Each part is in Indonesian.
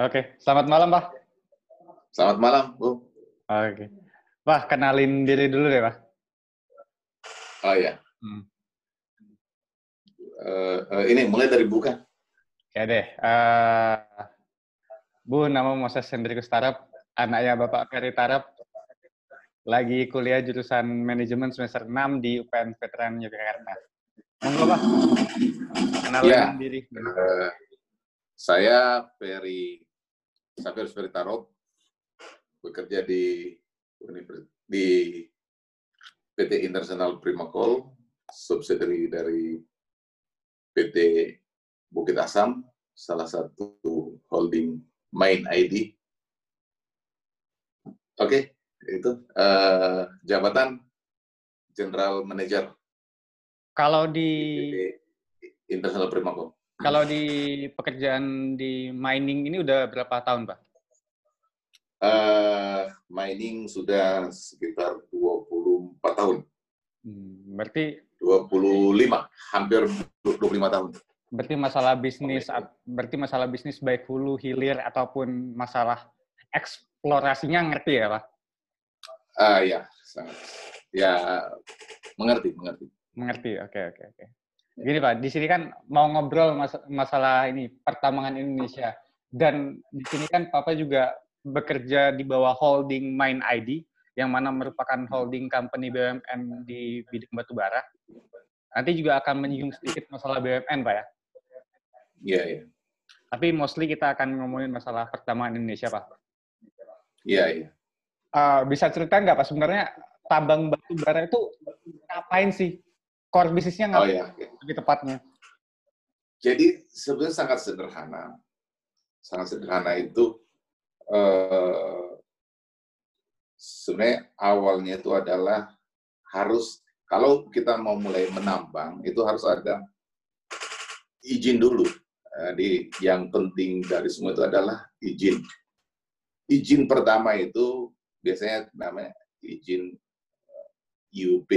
Oke, selamat malam, Pak. Selamat malam, Bu. Oke. Pak, kenalin diri dulu deh, Pak. Oh ya. Hmm. Uh, uh, ini mulai dari Bu kan? Ya deh. Uh, Bu, nama Moses Hendrikus Tarap, anaknya Bapak Ferry Tarap, lagi kuliah jurusan manajemen semester 6 di UPN Veteran Yogyakarta. Monggo, Pak. Kenalin ya. diri. Uh, saya Ferry Safir Ferry Tarop, bekerja di di PT International Primacol, subsidiary dari PT Bukit Asam, salah satu holding main ID. Oke, okay, itu uh, jabatan General Manager. Kalau di, di International Primacol. Kalau di pekerjaan di mining ini udah berapa tahun, Pak? Uh, mining sudah sekitar 24 tahun. Hmm, berarti 25, hampir 25 tahun. Berarti masalah bisnis, berarti masalah bisnis baik hulu, hilir ataupun masalah eksplorasinya ngerti ya, Pak? Ah uh, ya, sangat. Ya mengerti, mengerti. Mengerti. Oke, okay, oke, okay, oke. Okay. Gini Pak, di sini kan mau ngobrol mas masalah ini pertambangan Indonesia dan di sini kan Papa juga bekerja di bawah holding Mind ID yang mana merupakan holding company BUMN di bidang batubara. Nanti juga akan menyinggung sedikit masalah BUMN Pak ya. Iya, yeah, iya. Yeah. Tapi mostly kita akan ngomongin masalah pertambangan Indonesia Pak. Iya, yeah, iya. Yeah. Uh, bisa cerita nggak Pak sebenarnya tambang batubara itu ngapain sih? Core bisnisnya nggak oh, iya. lebih tepatnya? Jadi sebenarnya sangat sederhana. Sangat sederhana itu eh, sebenarnya awalnya itu adalah harus kalau kita mau mulai menambang itu harus ada izin dulu. Jadi yang penting dari semua itu adalah izin. Izin pertama itu biasanya namanya izin IUP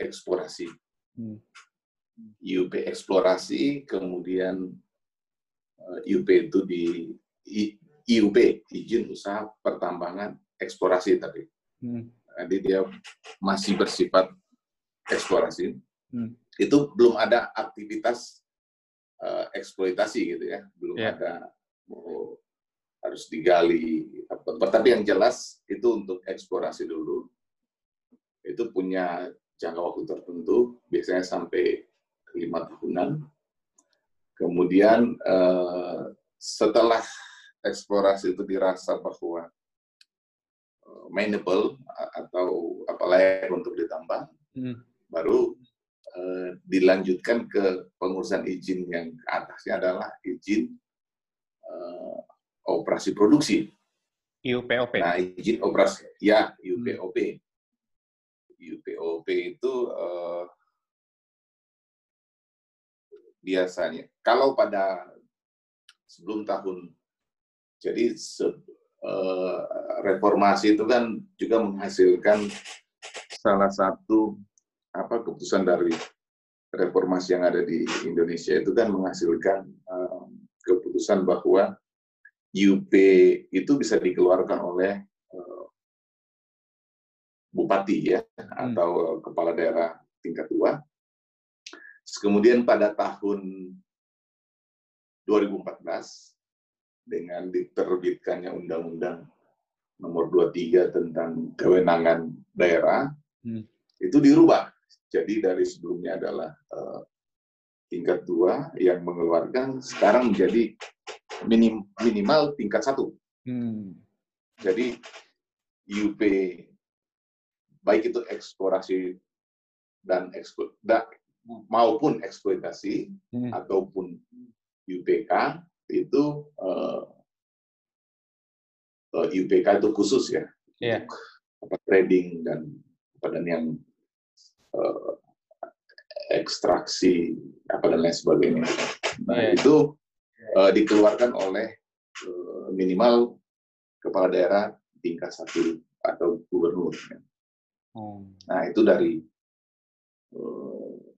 eksplorasi. IUP eksplorasi, kemudian IUP eh, itu di IUP izin usaha pertambangan eksplorasi tapi hmm. jadi dia masih bersifat eksplorasi hmm. itu belum ada aktivitas uh, eksploitasi gitu ya belum yeah. ada oh, harus digali tapi yang jelas itu untuk eksplorasi dulu itu punya jangka waktu tertentu, biasanya sampai lima tahunan. Kemudian eh, setelah eksplorasi itu dirasa bahwa eh, mainable atau apa layak untuk ditambah, hmm. baru eh, dilanjutkan ke pengurusan izin yang ke atasnya adalah izin eh, operasi produksi. IUPOP. Nah, izin operasi, ya IUPOP. Hmm. UPOP itu uh, biasanya. Kalau pada sebelum tahun jadi se, uh, reformasi itu kan juga menghasilkan salah satu apa keputusan dari reformasi yang ada di Indonesia itu kan menghasilkan uh, keputusan bahwa UP itu bisa dikeluarkan oleh bupati ya hmm. atau kepala daerah tingkat dua. Kemudian pada tahun 2014 dengan diterbitkannya Undang-Undang Nomor 23 tentang kewenangan daerah hmm. itu dirubah. Jadi dari sebelumnya adalah uh, tingkat dua yang mengeluarkan sekarang menjadi minim, minimal tingkat satu. Hmm. Jadi UP baik itu eksplorasi dan eksplo, da, maupun eksploitasi hmm. ataupun UPK itu uh, uh, UPK itu khusus ya yeah. apa, trading dan dan yang uh, ekstraksi apa dan lain sebagainya. Nah yeah. itu uh, dikeluarkan oleh uh, minimal kepala daerah tingkat satu atau gubernur. Ya. Oh. Nah, itu dari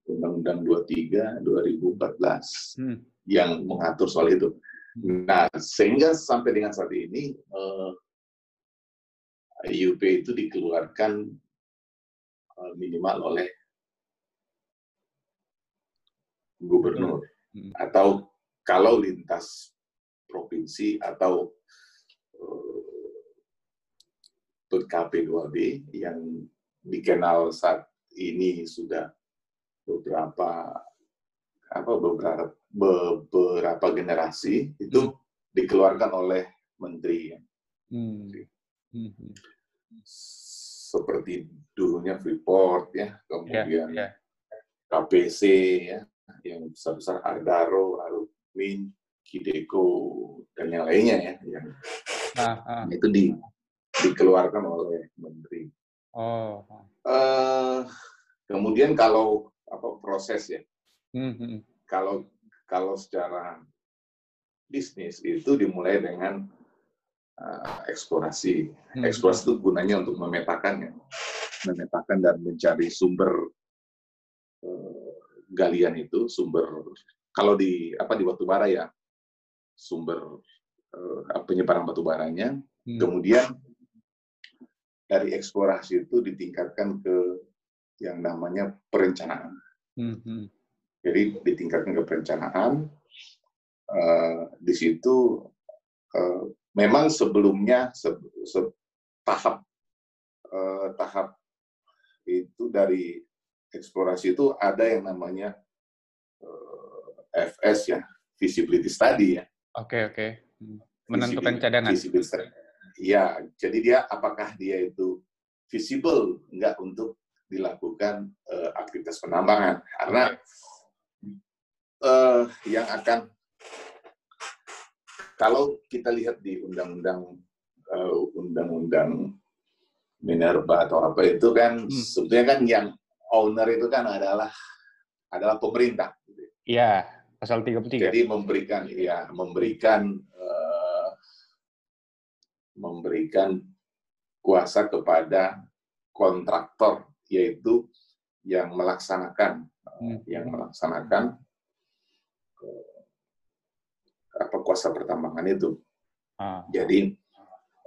Undang-Undang uh, 23 2014 hmm. yang mengatur soal itu. Nah, sehingga sampai dengan saat ini uh, IUP itu dikeluarkan uh, minimal oleh gubernur hmm. atau kalau lintas provinsi atau uh, KP2B yang dikenal saat ini sudah beberapa apa beberapa beberapa generasi itu hmm. dikeluarkan oleh menteri. Hmm. Hmm. Seperti dulunya Freeport ya, kemudian yeah, yeah. KPC ya, yang besar-besar Ardaro, Arupmin, Kideko dan yang lainnya ya, yang ah, ah. itu di, dikeluarkan oleh menteri. Oh. Uh, kemudian kalau apa proses ya, mm -hmm. kalau kalau secara bisnis itu dimulai dengan uh, eksplorasi. Hmm. Eksplorasi itu gunanya untuk memetakan ya, memetakan dan mencari sumber uh, galian itu, sumber kalau di apa di batu bara ya, sumber uh, penyebaran batu baranya. Hmm. Kemudian dari eksplorasi itu ditingkatkan ke yang namanya perencanaan. Hmm. hmm. Jadi ditingkatkan ke perencanaan. Uh, di situ uh, memang sebelumnya se, se, tahap uh, tahap itu dari eksplorasi itu ada yang namanya uh, FS ya, feasibility study ya. Oke okay, oke. Okay. Hmm. Menentukan cadangan. Iya, jadi dia apakah dia itu visible enggak untuk dilakukan uh, aktivitas penambangan karena uh, yang akan kalau kita lihat di undang-undang uh, undang-undang Minerba atau apa itu kan hmm. sebetulnya kan yang owner itu kan adalah adalah pemerintah. Iya, pasal 33. Jadi memberikan ya memberikan uh, memberikan kuasa kepada kontraktor yaitu yang melaksanakan hmm. yang melaksanakan apa kuasa pertambangan itu. Ah. Jadi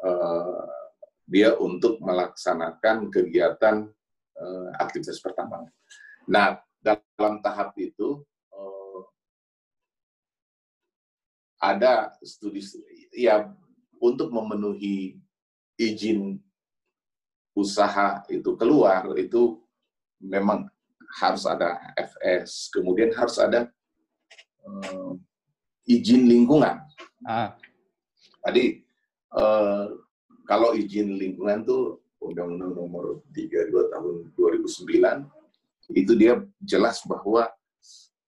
uh, dia untuk melaksanakan kegiatan uh, aktivitas pertambangan. Nah, dalam tahap itu uh, ada studi ya untuk memenuhi izin usaha itu keluar itu memang harus ada FS, kemudian harus ada uh, izin lingkungan. Ah. Tadi uh, kalau izin lingkungan tuh Undang-Undang Nomor 32 tahun 2009 itu dia jelas bahwa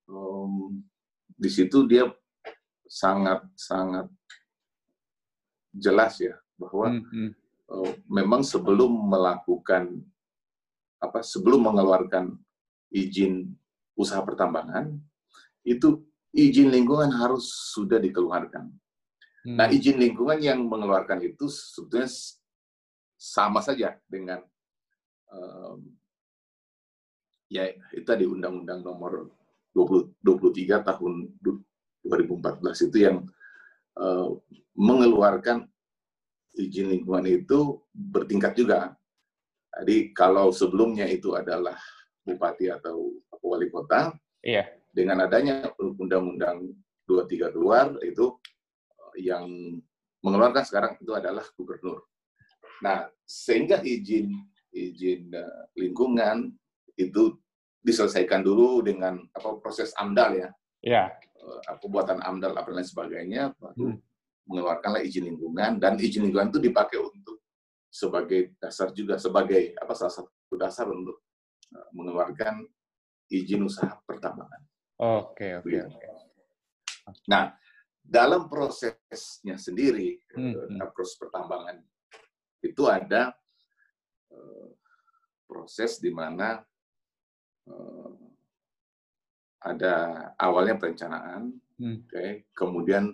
um, di situ dia sangat sangat jelas ya bahwa hmm. Uh, memang sebelum melakukan apa sebelum mengeluarkan izin usaha pertambangan itu izin lingkungan harus sudah dikeluarkan. Nah, hmm. Nah, izin lingkungan yang mengeluarkan itu sebetulnya sama saja dengan um, ya itu tadi Undang-Undang Nomor 20, 23 tahun 2014 itu yang uh, mengeluarkan izin lingkungan itu bertingkat juga. Jadi kalau sebelumnya itu adalah bupati atau wali kota, iya dengan adanya Undang-Undang 23 keluar itu eh, yang mengeluarkan sekarang itu adalah gubernur. Nah, sehingga izin izin uh, lingkungan itu diselesaikan dulu dengan apa proses AMDAL ya. Iya. Uh, pembuatan AMDAL apa lain sebagainya baru hmm. Mengeluarkanlah izin lingkungan dan izin lingkungan itu dipakai untuk sebagai dasar juga sebagai apa salah satu dasar untuk uh, mengeluarkan izin usaha pertambangan. Oke, oke, oke. Nah, dalam prosesnya sendiri, hmm. hmm. proses pertambangan itu ada uh, proses di mana ada awalnya perencanaan, hmm. oke, okay, kemudian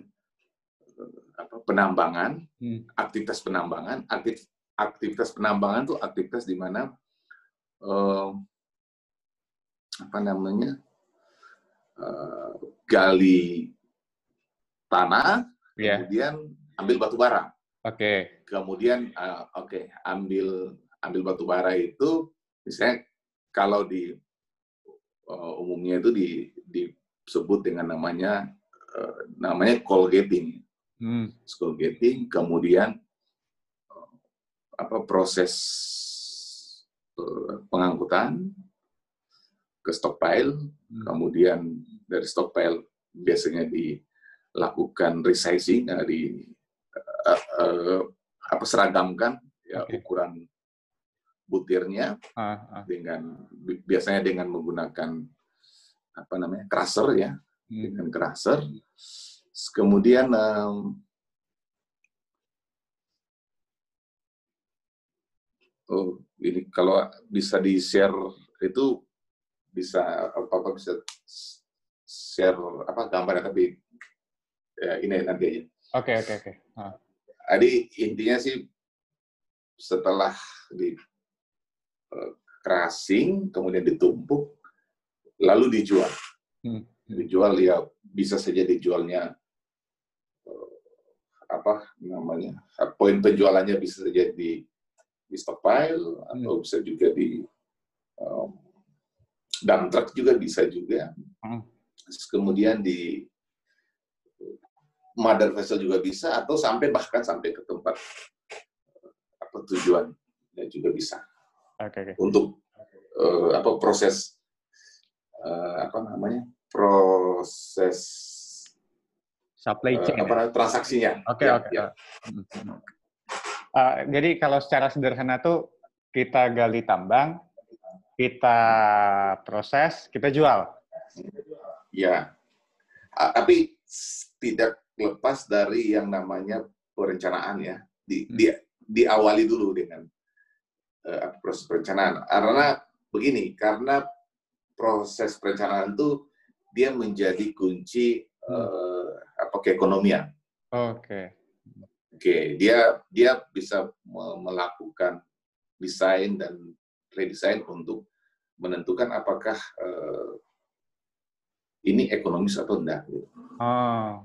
penambangan, hmm. aktivitas penambangan, aktif, aktivitas penambangan itu aktivitas di mana uh, apa namanya uh, gali tanah, Yeah. Kemudian ambil batu bara. Oke. Okay. Kemudian uh, oke, okay, ambil ambil batu bara itu misalnya kalau di uh, umumnya itu di disebut dengan namanya uh, namanya coal gating. Hmm. Coal gating, kemudian uh, apa proses uh, pengangkutan ke stockpile, hmm. kemudian dari stockpile biasanya dilakukan resizing, uh, di uh, uh, apa seragamkan ya okay. ukuran butirnya uh, uh. dengan biasanya dengan menggunakan apa namanya crusher ya hmm. dengan crusher kemudian um, oh ini kalau bisa di share itu bisa apa apa bisa share apa gambarnya tapi ya ini nanti aja. Oke okay, oke okay, oke. Okay. Jadi intinya sih setelah di uh, kemudian ditumpuk lalu dijual. Hmm. Dijual ya bisa saja dijualnya apa namanya poin penjualannya bisa saja di di stockpile hmm. atau bisa juga di um, dump truck juga bisa juga. Hmm. Kemudian di mother vessel juga bisa atau sampai bahkan sampai ke tempat apa tujuannya juga bisa. Okay, okay. Untuk uh, apa proses uh, apa namanya proses supply chain uh, apa ya? transaksinya. Oke okay, ya, oke. Okay. Ya. Uh, jadi kalau secara sederhana tuh kita gali tambang, kita proses, kita jual. Ya, uh, tapi tidak lepas dari yang namanya perencanaan ya. Di, hmm. di diawali dulu dengan uh, proses perencanaan. Karena begini, karena proses perencanaan itu dia menjadi kunci uh, apa keekonomian. Oke. Okay. Oke, okay. dia dia bisa melakukan desain dan redesign untuk menentukan apakah uh, ini ekonomis atau enggak. Gitu. Oh.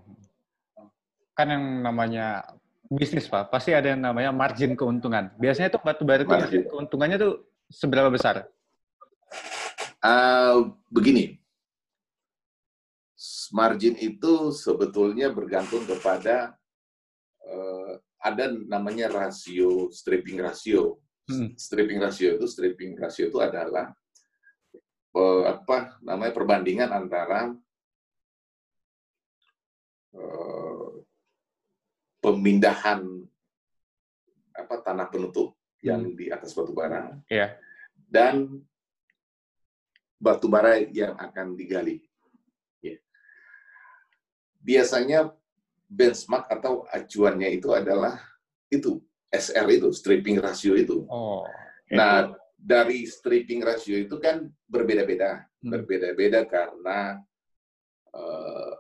Kan yang namanya bisnis Pak, pasti ada yang namanya margin keuntungan. Biasanya tuh batu bara itu margin keuntungannya tuh seberapa besar? Uh, begini, margin itu sebetulnya bergantung kepada uh, ada namanya rasio stripping rasio. Hmm. Stripping rasio itu stripping rasio itu adalah uh, apa namanya perbandingan antara uh, pemindahan apa tanah penutup yang hmm. di atas batu bara yeah. dan batu bara yang akan digali. Biasanya benchmark atau acuannya itu adalah itu SR itu stripping ratio itu. Oh, Nah dari stripping ratio itu kan berbeda-beda, hmm. berbeda-beda karena uh,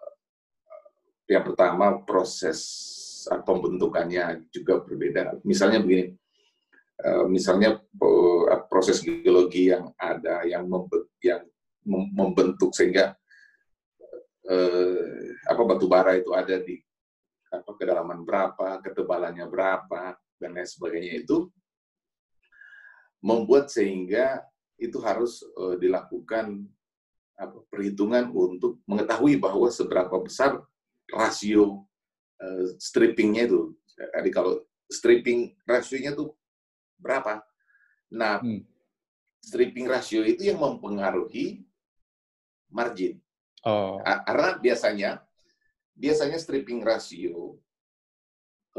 yang pertama proses pembentukannya juga berbeda. Misalnya begini, eh, misalnya eh, proses geologi yang ada yang yang membentuk sehingga eh, apa batu bara itu ada di apa kedalaman berapa, ketebalannya berapa dan lain sebagainya itu membuat sehingga itu harus dilakukan apa, perhitungan untuk mengetahui bahwa seberapa besar rasio uh, strippingnya itu. Jadi kalau stripping rasionya itu berapa? Nah, hmm. stripping rasio itu yang mempengaruhi margin. Oh. Karena biasanya biasanya stripping rasio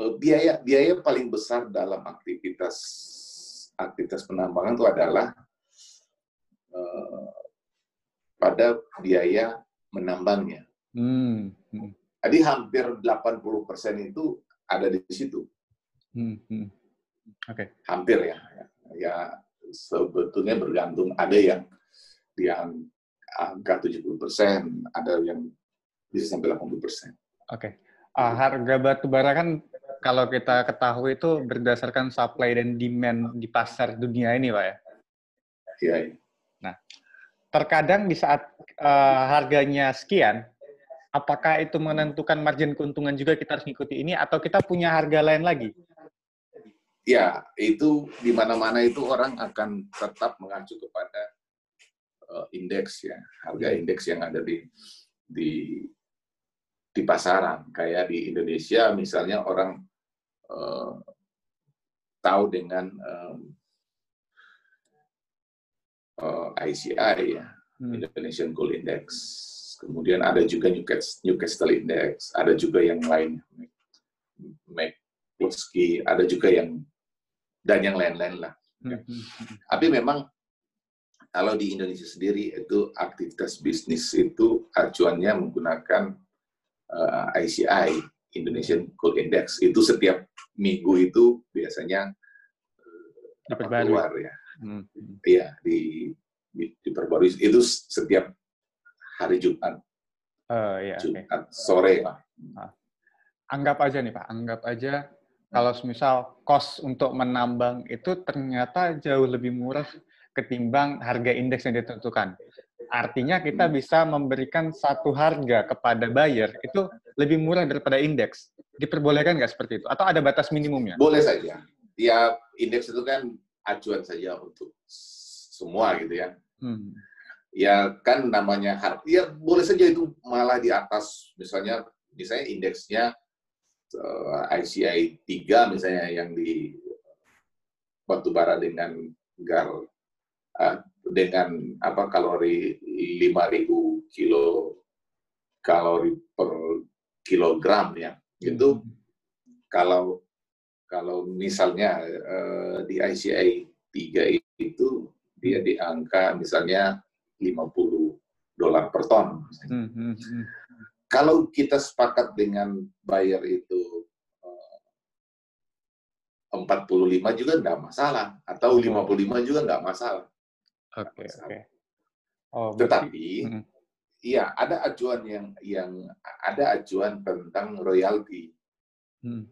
uh, biaya biaya paling besar dalam aktivitas aktivitas penambangan itu adalah uh, pada biaya menambangnya. Hmm. Hmm. Jadi hampir 80% itu ada di situ. Hmm, hmm. Oke. Okay. Hampir ya. Ya sebetulnya bergantung. Ada yang yang angka 70%, ada yang bisa sampai 80%. Oke. Okay. Uh, harga batu bara kan kalau kita ketahui itu berdasarkan supply dan demand di pasar dunia ini, Pak ya? Iya. Ya. Nah, terkadang di saat uh, harganya sekian, apakah itu menentukan margin keuntungan juga kita harus mengikuti ini atau kita punya harga lain lagi? Ya, itu di mana-mana itu orang akan tetap mengacu kepada indeks ya, harga indeks yang ada di di di pasaran. Kayak di Indonesia misalnya orang uh, tahu dengan um, uh, ICI ya, hmm. Indonesian Gold Index. Kemudian ada juga Newcastle, Newcastle Index, ada juga yang lain, McCloskey, ada juga yang dan yang lain-lain lah. Hmm. hmm, hmm. Tapi memang kalau di Indonesia sendiri itu aktivitas bisnis itu acuannya menggunakan uh, eh, ICI Indonesian Gold Index itu setiap minggu itu biasanya uh, keluar ya. Hmm. Iya di, di diperbarui itu setiap hari Jumat. Uh, iya, Jumat okay. sore lah. Ah. Anggap aja nih Pak, anggap aja kalau misal kos untuk menambang itu ternyata jauh lebih murah ketimbang harga indeks yang ditentukan. Artinya kita bisa memberikan satu harga kepada buyer itu lebih murah daripada indeks. Diperbolehkan nggak seperti itu? Atau ada batas minimumnya? Boleh saja. Ya, indeks itu kan acuan saja untuk semua gitu ya. Hmm. Ya kan namanya harga. Ya boleh saja itu malah di atas misalnya misalnya indeksnya uh, ICI 3 misalnya yang di batubara dengan gar dengan apa kalori 5000 kilo kalori per kilogram ya itu hmm. kalau kalau misalnya uh, di ICI 3 itu dia di angka misalnya 50 dolar per ton. Hmm, hmm, hmm. Kalau kita sepakat dengan buyer itu uh, 45 juga nggak masalah, atau 55 juga nggak masalah. Oke, okay, oke. Okay. Oh, Tetapi, hmm. iya ada acuan yang yang ada acuan tentang royalti. Hmm.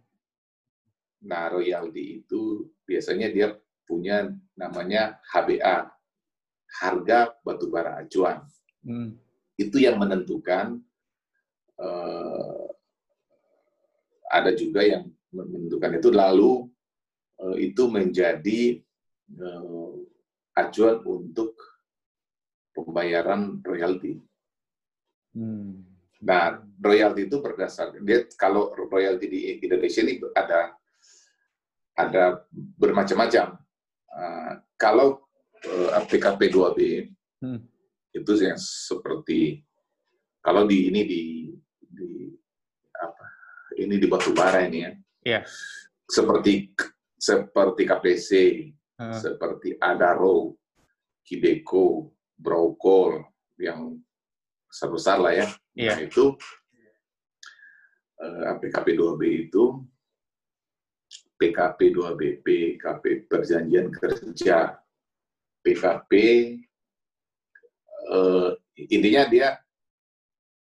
Nah, royalti itu biasanya dia punya namanya HBA, harga batubara acuan. Hmm. Itu yang menentukan. Uh, ada juga yang menentukan itu lalu uh, itu menjadi uh, acuan untuk pembayaran royalti. Hmm. Nah, royalti itu berdasarkan dia kalau royalti di Indonesia ini ada ada bermacam-macam. Uh, kalau uh, PKP 2B hmm. itu yang seperti kalau di ini di di apa ini di batubara ini ya. Yeah. Seperti seperti KPC, uh. seperti Adaro, Kideko, Brokol yang besar-besar lah ya. Yeah. Nah, itu uh, PKP 2B itu PKP 2B, PKP perjanjian kerja, PKP uh, intinya dia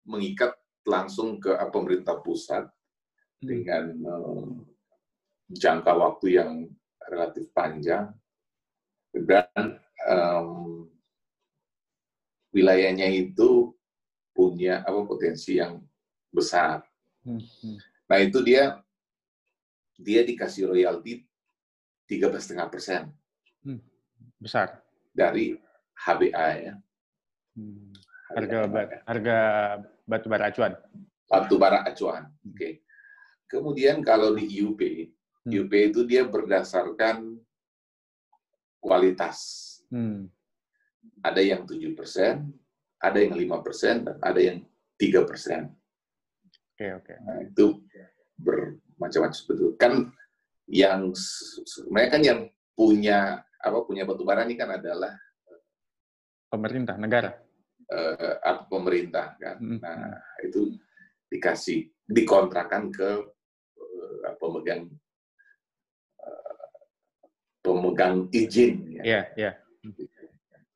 mengikat langsung ke pemerintah pusat hmm. dengan uh, jangka waktu yang relatif panjang dan um, wilayahnya itu punya apa potensi yang besar. Hmm. Nah itu dia dia dikasih royalti tiga belas setengah persen. Hmm, besar. Dari HBA ya. Hmm. Harga bat, harga batu bara acuan. Batu bara acuan. Oke. Okay. Kemudian kalau di IUP, hmm. IUP itu dia berdasarkan kualitas. Hmm. Ada yang 7%, ada yang 5%, dan ada yang 3%. Oke, okay, oke. Okay. Nah, itu bermacam-macam sebetulnya. Kan yang mereka kan yang punya apa punya batu bara ini kan adalah pemerintah negara. Uh, apa pemerintah kan. Hmm. Nah, itu dikasih dikontrakan ke uh, pemegang pemegang izin. Ya, yeah, iya. Yeah.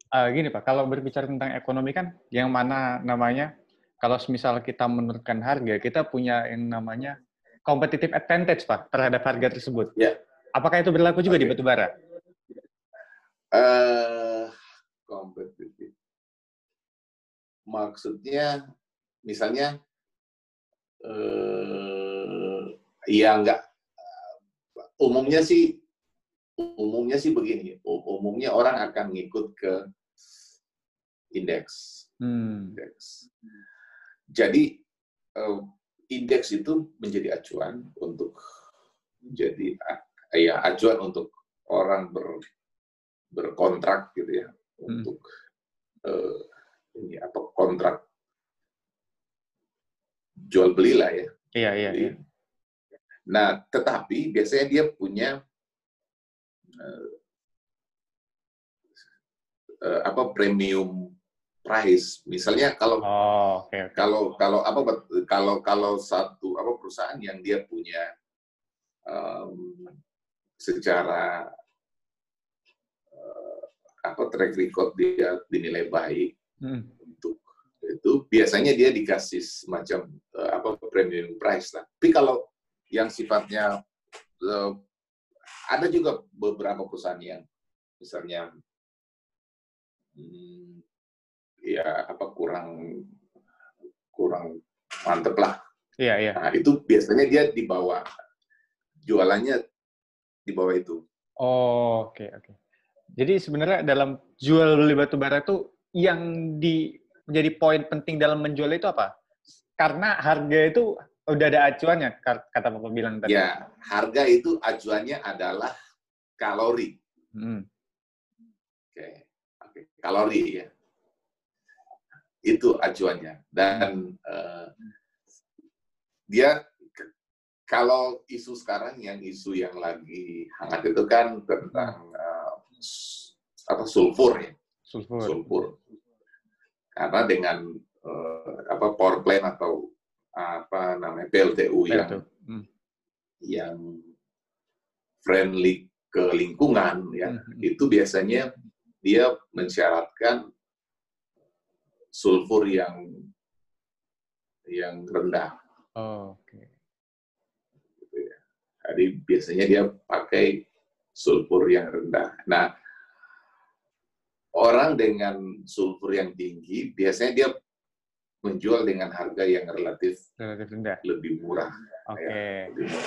Uh, gini Pak, kalau berbicara tentang ekonomi kan, yang mana namanya, kalau misal kita menurunkan harga, kita punya yang namanya competitive advantage Pak terhadap harga tersebut. Yeah. Apakah itu berlaku juga okay. di batubara? Uh, kompetitif. Maksudnya, misalnya uh, ya enggak umumnya sih umumnya sih begini umumnya orang akan ngikut ke indeks hmm. indeks jadi uh, indeks itu menjadi acuan untuk menjadi ya acuan untuk orang ber, berkontrak gitu ya hmm. untuk uh, ini apa kontrak jual beli lah ya. Iya iya. iya. Nah tetapi biasanya dia punya uh, apa premium price. Misalnya kalau oh, okay, okay. kalau kalau apa kalau kalau satu apa perusahaan yang dia punya um, secara uh, apa track record dia dinilai baik hmm. untuk itu biasanya dia dikasih semacam uh, apa premium price lah. Tapi kalau yang sifatnya uh, ada juga beberapa perusahaan yang misalnya hmm, ya apa kurang kurang mantep lah. Iya iya. Nah, itu biasanya dia di bawah jualannya di bawah itu. Oh oke okay, oke. Okay. Jadi sebenarnya dalam jual beli batu bara itu yang di menjadi poin penting dalam menjual itu apa? Karena harga itu udah ada acuannya kata Bapak bilang tadi. Ya, harga itu acuannya adalah kalori. Hmm. Oke, oke, kalori ya itu acuannya dan uh, dia kalau isu sekarang yang isu yang lagi hangat itu kan tentang uh, apa sulfur ya sulfur, sulfur. karena dengan uh, apa power plant atau apa namanya PLTU yang hmm. yang friendly ke lingkungan ya hmm. itu biasanya dia mensyaratkan sulfur yang yang rendah. Oh, Oke. Okay. Gitu ya. Jadi biasanya dia pakai sulfur yang rendah. Nah, orang dengan sulfur yang tinggi biasanya dia menjual dengan harga yang relatif, relatif rendah. lebih murah. Oke. Okay. Ya,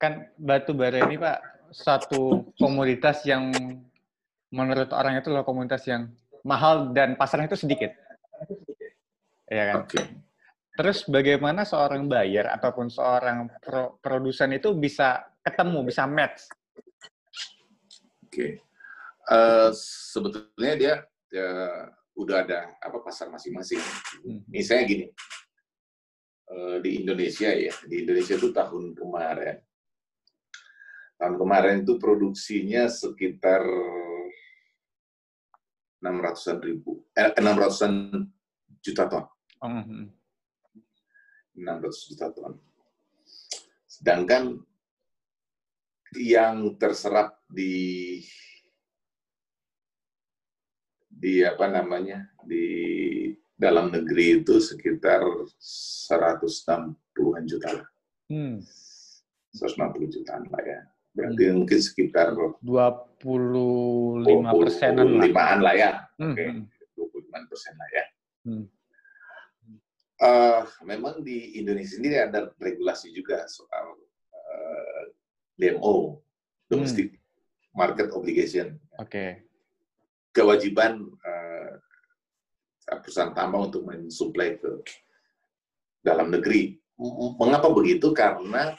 Kan batu bara ini Pak satu komoditas yang menurut orang itu loh komoditas yang mahal dan pasarnya itu sedikit. Ya kan? Okay. Terus bagaimana seorang buyer ataupun seorang pro produsen itu bisa ketemu, bisa match? Oke. Okay. Uh, eh, sebetulnya dia, dia udah ada apa pasar masing-masing. Hmm. Misalnya gini, uh, di Indonesia ya, di Indonesia itu tahun kemarin, tahun kemarin itu produksinya sekitar 600-an ribu, eh, 600-an juta ton. Mm -hmm. 600 juta ton. Sedangkan yang terserap di di apa namanya di dalam negeri itu sekitar 160-an juta lah. Hmm. 160 jutaan lah ya. Berarti hmm. mungkin sekitar 25 persenan lah. lah ya. Hmm. Oke, okay. 25 persen lah ya. Hmm. Uh, memang di Indonesia sendiri ada regulasi juga soal uh, eh, DMO, domestic hmm. market obligation. Oke. Okay. Kewajiban uh, perusahaan tambang untuk mensuplai ke dalam negeri. Mengapa begitu? Karena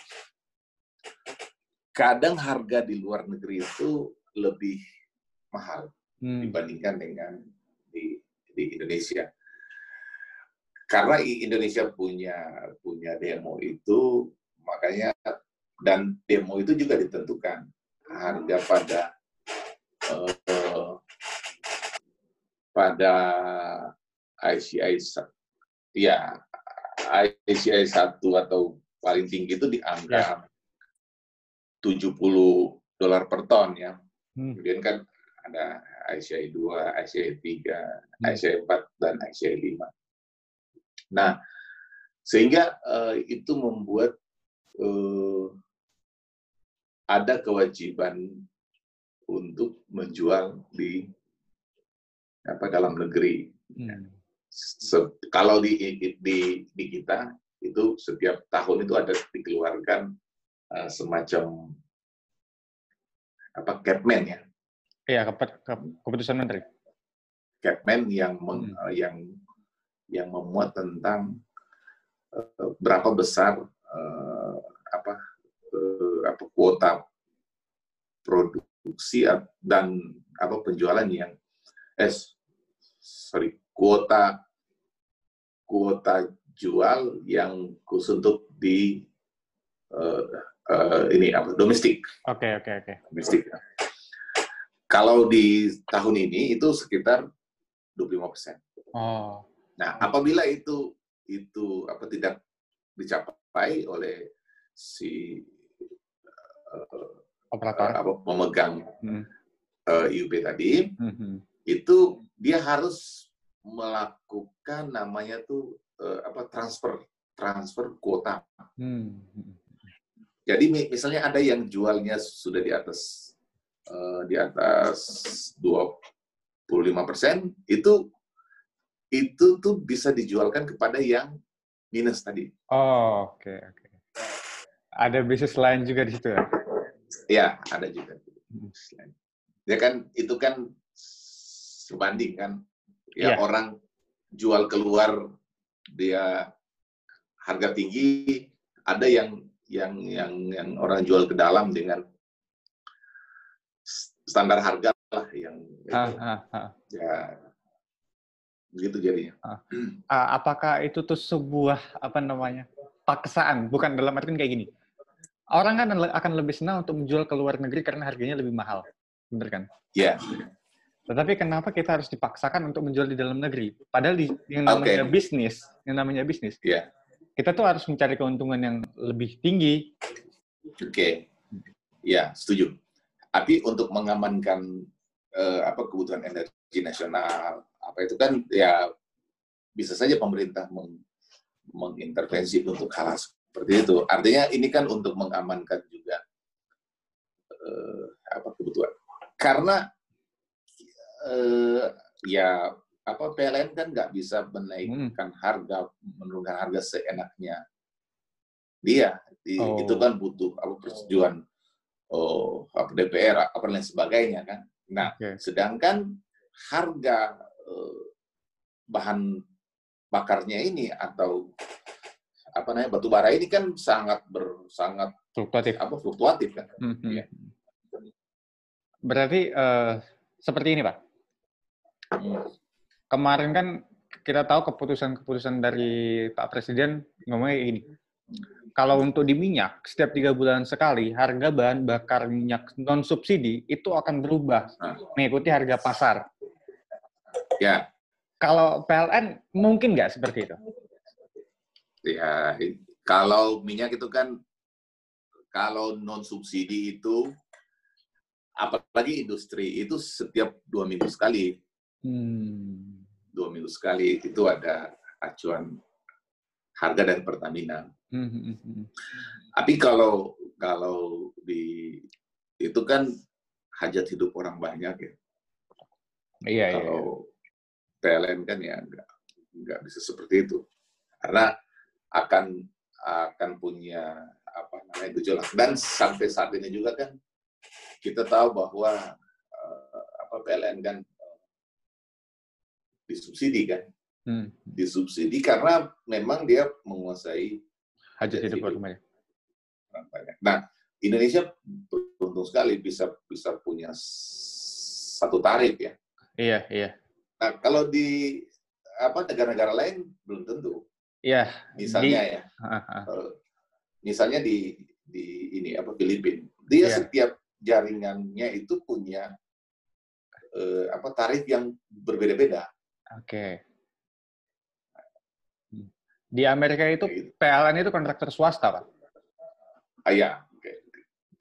kadang harga di luar negeri itu lebih mahal hmm. dibandingkan dengan di, di Indonesia. Karena Indonesia punya punya demo itu, makanya dan demo itu juga ditentukan harga pada uh, pada ICI ya ICI satu atau paling tinggi itu dianggap 70 dolar per ton ya. Hmm. Kemudian kan ada ICI 2, ICI 3, hmm. ICI 4, dan ICI 5. Nah, sehingga uh, itu membuat uh, ada kewajiban untuk menjual di apa dalam negeri. Hmm. kalau di, di di kita itu setiap tahun itu ada dikeluarkan uh, semacam apa Capman ya? Iya, keputusan menteri. Capman yang meng, hmm. yang yang memuat tentang uh, berapa besar uh, apa uh, apa kuota produksi dan apa penjualan yang eh sorry kuota kuota jual yang khusus untuk di uh, uh, ini apa domestik. Oke okay, oke okay, oke. Okay. Domestik. Kalau di tahun ini itu sekitar 25 persen. Oh. Nah, apabila itu itu apa tidak dicapai oleh si uh, operator apa, pemegang hmm. uh, IUP tadi, hmm. Itu dia harus melakukan namanya tuh uh, apa transfer transfer kuota. Hmm. Jadi misalnya ada yang jualnya sudah di atas uh, di atas 25 persen, itu itu tuh bisa dijualkan kepada yang minus tadi. Oh, oke okay, oke. Okay. Ada bisnis lain juga di situ ya? Ya, ada juga. Ya kan itu kan sebanding kan. Ya, yeah. orang jual keluar dia harga tinggi, ada yang yang yang yang orang jual ke dalam dengan standar harga lah yang ha, ha, ha. ya begitu jadinya. Uh, apakah itu tuh sebuah apa namanya paksaan? Bukan dalam artian kayak gini. Orang kan akan lebih senang untuk menjual ke luar negeri karena harganya lebih mahal, bener kan? Iya. Yeah. Tetapi kenapa kita harus dipaksakan untuk menjual di dalam negeri? Padahal di yang namanya okay. bisnis, yang namanya bisnis, yeah. kita tuh harus mencari keuntungan yang lebih tinggi. Oke, okay. ya setuju. Tapi untuk mengamankan uh, apa kebutuhan energi nasional, apa itu kan ya bisa saja pemerintah meng, mengintervensi untuk hal seperti itu. Artinya ini kan untuk mengamankan juga uh, apa kebutuhan. Karena uh, ya apa PLN kan nggak bisa menaikkan hmm. harga menurunkan harga seenaknya dia di, oh. itu kan butuh apa persetujuan oh apa DPR apa lain sebagainya kan nah okay. sedangkan harga uh, bahan bakarnya ini atau apa namanya batu bara ini kan sangat ber sangat fluktuatif apa fluktuatif kan mm -hmm. ya. berarti uh, seperti ini pak. Kemarin kan kita tahu keputusan-keputusan dari Pak Presiden ngomongnya ini kalau untuk di minyak setiap tiga bulan sekali harga bahan bakar minyak non subsidi itu akan berubah nah. mengikuti harga pasar. Ya. Kalau PLN mungkin nggak seperti itu? Ya, kalau minyak itu kan kalau non subsidi itu apalagi industri itu setiap dua minggu sekali, hmm. dua minggu sekali itu ada acuan harga dari Pertamina. Hmm. hmm, hmm. Tapi kalau kalau di itu kan hajat hidup orang banyak ya. Iya, kalau iya. PLN kan ya nggak nggak bisa seperti itu karena akan akan punya apa namanya gejolak dan sampai saat ini juga kan kita tahu bahwa uh, apa PLN kan disubsidi kan hmm. disubsidi karena memang dia menguasai hajat hidup banyak. Nah Indonesia beruntung sekali bisa bisa punya satu tarif ya. Iya iya. Nah kalau di apa negara-negara lain belum tentu. Iya. Misalnya di, ya. Uh, misalnya di di ini apa Filipina, dia yeah. setiap jaringannya itu punya uh, apa tarif yang berbeda-beda. Oke. Okay. Hmm. Di Amerika itu. PLN itu kontraktor swasta, Pak? Ah, ya.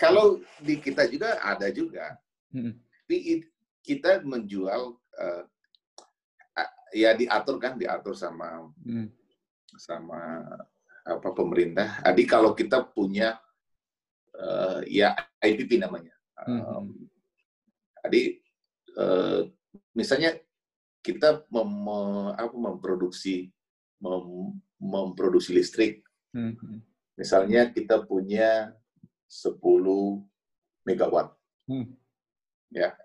Kalau di kita juga ada juga. Hmm. Tapi kita menjual uh, ya diatur kan diatur sama hmm sama apa pemerintah. Jadi kalau kita punya uh, ya IPP namanya. Um, jadi uh, misalnya kita mem, apa, memproduksi mem, memproduksi listrik. Hmm. Misalnya kita punya 10 megawatt. Hmm. Ya,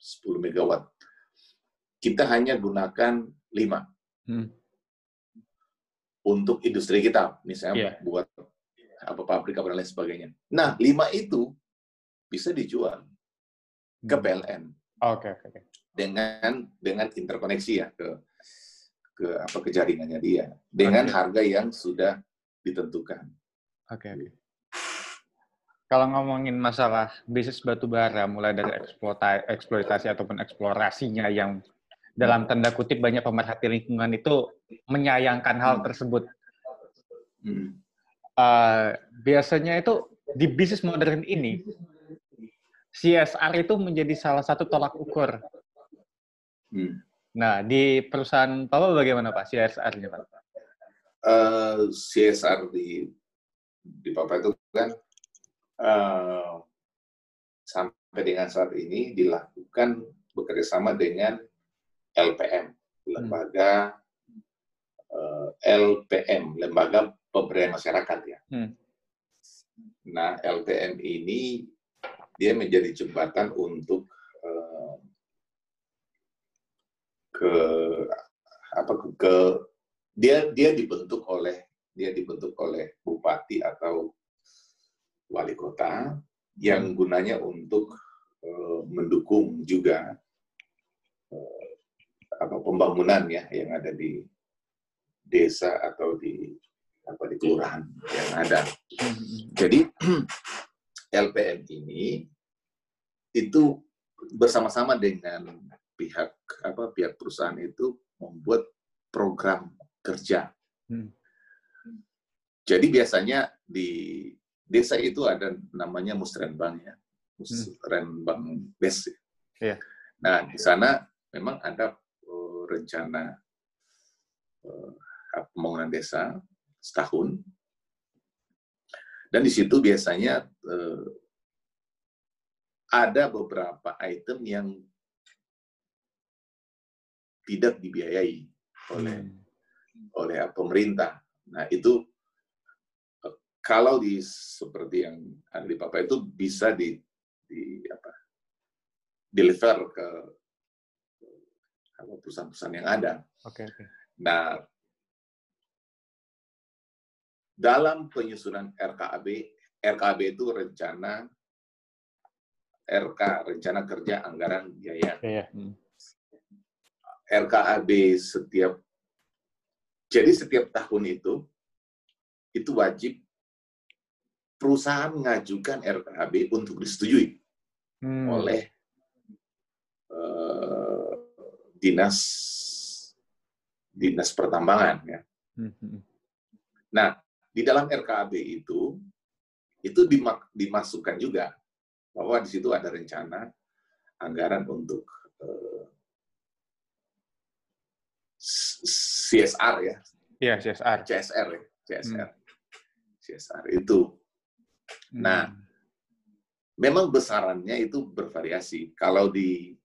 10 megawatt. Kita hanya gunakan 5. Hmm. Untuk industri kita, misalnya yeah. buat apa pabrik apa lain sebagainya. Nah, 5 itu bisa dijual ke hmm. PLN. Oke, okay, oke. Okay. Dengan dengan interkoneksi ya ke ke apa ke jaringannya dia dengan okay. harga yang sudah ditentukan. Oke. Okay. Kalau ngomongin masalah bisnis batu bara, mulai dari eksploitasi ataupun eksplorasinya yang dalam tanda kutip banyak pemerhati lingkungan itu menyayangkan hal hmm. tersebut. Hmm. Uh, biasanya itu di bisnis modern ini CSR itu menjadi salah satu tolak ukur. Hmm. Nah, di perusahaan Papa bagaimana Pak CSR-nya Pak? Uh, eh, CSR di di Papa itu kan uh, sampai dengan saat ini dilakukan bekerjasama dengan LPM, lembaga hmm. uh, eh, LPM, lembaga pemberdayaan masyarakat ya. Hmm. Nah, LPM ini dia menjadi jembatan untuk ke apa ke dia dia dibentuk oleh dia dibentuk oleh bupati atau wali kota yang gunanya untuk uh, mendukung juga uh, apa pembangunan ya yang ada di desa atau di apa di kelurahan yang ada. Jadi LPM ini itu bersama-sama dengan pihak apa pihak perusahaan itu membuat program kerja. Hmm. Jadi biasanya di desa itu ada namanya musrenbang ya, musrenbang hmm. des. Yeah. Nah di sana memang ada uh, rencana uh, pembangunan desa setahun, dan di situ biasanya uh, ada beberapa item yang tidak dibiayai oleh hmm. oleh pemerintah. Nah itu eh, kalau di seperti yang ada di Papa itu bisa di, di apa deliver ke perusahaan-perusahaan yang ada. Oke. Okay, okay. Nah dalam penyusunan RKAB, RKAB itu rencana RK rencana kerja anggaran biaya. Yeah. Hmm. RKAB setiap jadi setiap tahun itu itu wajib perusahaan mengajukan RKAB untuk disetujui hmm. oleh uh, dinas dinas pertambangan ya. Hmm. Nah di dalam RKAB itu itu dimasukkan juga bahwa di situ ada rencana anggaran untuk uh, CSR ya. Iya, CSR. CSR ya, CSR. Hmm. CSR itu. Hmm. Nah, memang besarannya itu bervariasi. Kalau di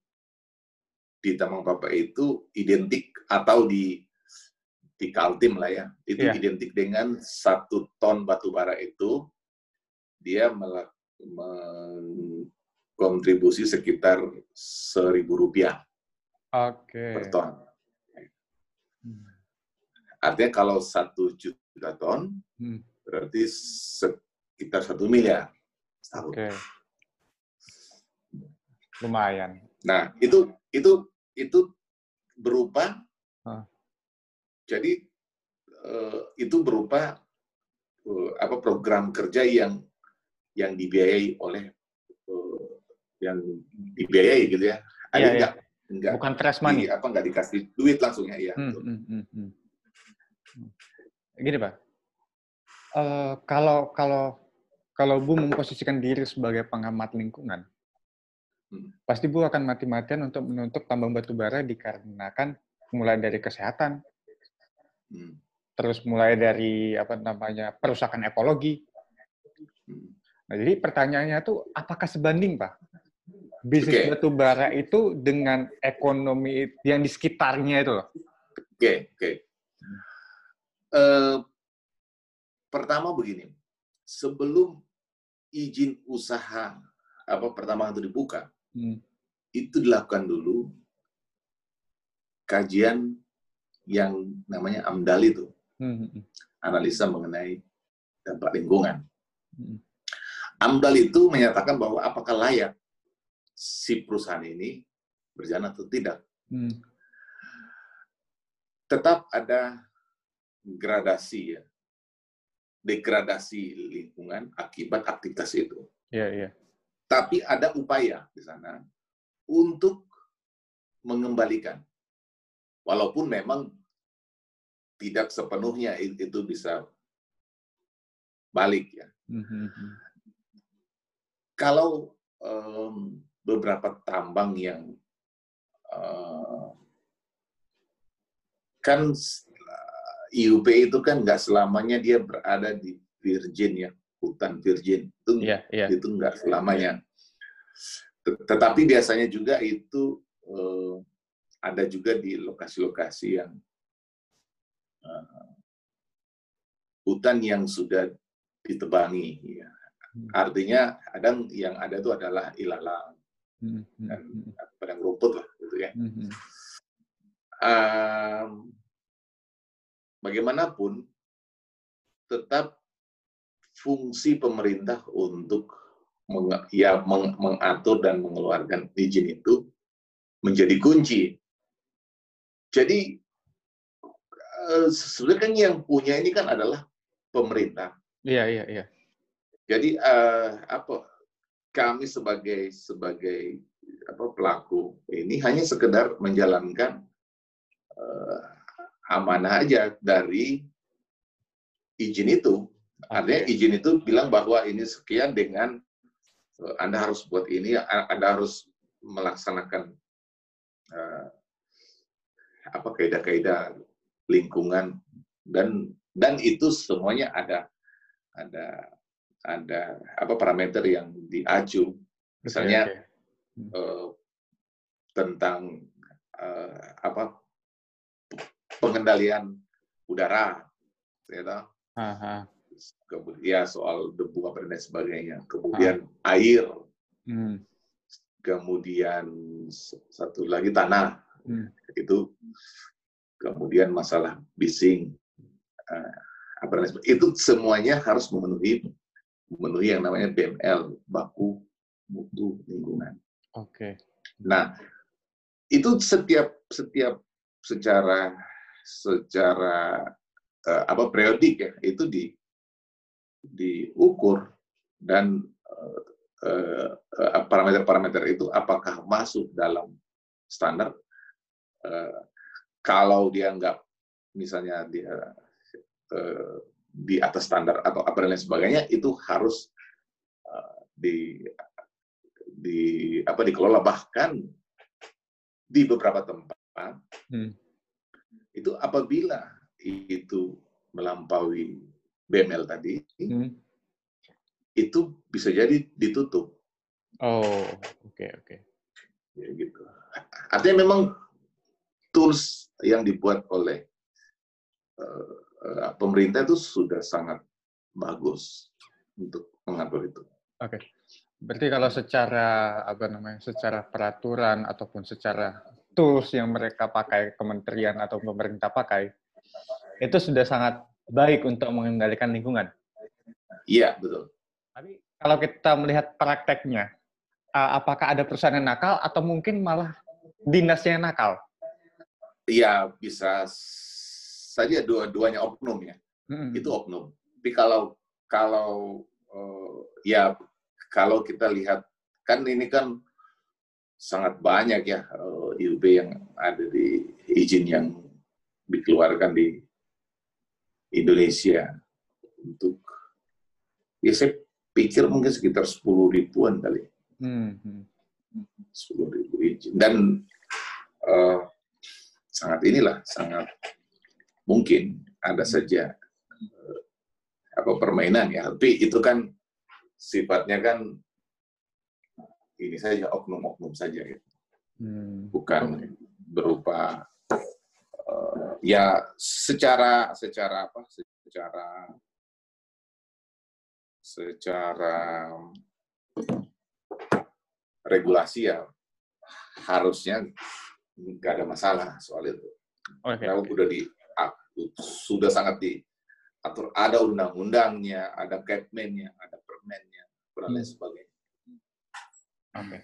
di Tamang Papa itu identik atau di di Kaltim lah ya, itu yeah. identik dengan satu ton batu bara itu dia mengkontribusi sekitar seribu rupiah okay. per ton. Artinya kalau satu juta ton, hmm. berarti sekitar satu miliar setahun. Okay. Lumayan. Nah, itu itu itu berupa huh. jadi uh, itu berupa uh, apa program kerja yang yang dibiayai oleh uh, yang dibiayai gitu ya. Ada yeah, yeah. Enggak bukan fresh money. Di, apa enggak dikasih duit langsung ya, iya. Hmm, hmm, hmm, hmm. Gini pak, uh, kalau kalau kalau Bu memposisikan diri sebagai pengamat lingkungan, hmm. pasti Bu akan mati-matian untuk menutup tambang batu bara dikarenakan mulai dari kesehatan, hmm. terus mulai dari apa namanya perusakan ekologi. Hmm. Nah, jadi pertanyaannya tuh apakah sebanding Pak bisnis okay. batu bara itu dengan ekonomi yang di sekitarnya itu loh. Oke, okay, oke. Okay. Uh, eh, pertama begini, sebelum izin usaha apa pertama itu dibuka, hmm. itu dilakukan dulu kajian yang namanya AMDAL itu, hmm. hmm, hmm. analisa mengenai dampak lingkungan. Hmm. AMDAL itu menyatakan bahwa apakah layak si perusahaan ini berjalan atau tidak. Hmm. Tetap ada gradasi ya, degradasi lingkungan akibat aktivitas itu. Yeah, yeah. Tapi ada upaya di sana untuk mengembalikan, walaupun memang tidak sepenuhnya itu bisa balik ya. Mm -hmm. Kalau um, beberapa tambang yang uh, kan IUP itu kan nggak selamanya dia berada di Virgin ya hutan Virgin itu yeah, yeah. itu nggak selamanya tetapi biasanya juga itu uh, ada juga di lokasi-lokasi yang uh, hutan yang sudah ditebangi ya. Artinya kadang yang ada itu adalah ilalang Hmm, hmm, dan hmm. padang rumput lah gitu ya. Um, bagaimanapun tetap fungsi pemerintah untuk meng, ya meng, mengatur dan mengeluarkan izin itu menjadi kunci. Jadi uh, sebenarnya kan yang punya ini kan adalah pemerintah. Iya iya iya. Jadi uh, apa kami sebagai sebagai apa pelaku ini hanya sekedar menjalankan uh, amanah aja dari izin itu. Artinya izin itu bilang bahwa ini sekian dengan uh, Anda harus buat ini, Anda harus melaksanakan uh, apa kaidah-kaidah lingkungan dan dan itu semuanya ada ada ada apa parameter yang diacu misalnya okay, okay. Uh, eh, tentang uh, apa pengendalian udara ya kemudian ya soal debu apa dan sebagainya kemudian uh. air hmm. kemudian satu lagi tanah hmm. itu kemudian masalah bising uh, apa itu semuanya harus memenuhi memenuhi yang namanya BML, baku mutu lingkungan. Oke. Okay. Nah, itu setiap setiap secara secara uh, apa periodik ya itu di diukur dan parameter-parameter uh, uh, itu apakah masuk dalam standar uh, kalau dia nggak misalnya dia uh, di atas standar atau apa dan lain sebagainya itu harus uh, di di apa dikelola bahkan di beberapa tempat hmm. itu apabila itu melampaui BML tadi hmm. itu bisa jadi ditutup. Oh, oke okay, oke. Okay. Ya gitu. Artinya memang tools yang dibuat oleh uh, Eh, pemerintah itu sudah sangat bagus untuk mengatur itu. Oke. Berarti kalau secara apa namanya, secara peraturan ataupun secara tools yang mereka pakai kementerian atau pemerintah pakai itu sudah sangat baik untuk mengendalikan lingkungan. Iya, betul. Tapi kalau kita melihat prakteknya, apakah ada perusahaan yang nakal atau mungkin malah dinasnya yang nakal? Iya, bisa saja dua-duanya oknum ya. Hmm. Itu oknum. Tapi kalau kalau uh, ya kalau kita lihat kan ini kan sangat banyak ya uh, eh, IUB yang ada di izin yang dikeluarkan di Indonesia untuk ya saya pikir mungkin sekitar 10 ribuan kali. Hmm. 10 ribu izin dan uh, sangat inilah sangat mungkin ada hmm. saja uh, apa permainan ya tapi itu kan sifatnya kan ini saja oknum-oknum saja gitu. Hmm. Bukan berupa uh, ya secara secara apa? Secara secara regulasi ya harusnya nggak ada masalah soal itu. Okay. Karena udah di sudah sangat diatur ada undang-undangnya, ada capman-nya, ada permennya, dan lain hmm. sebagainya. Oke. Okay.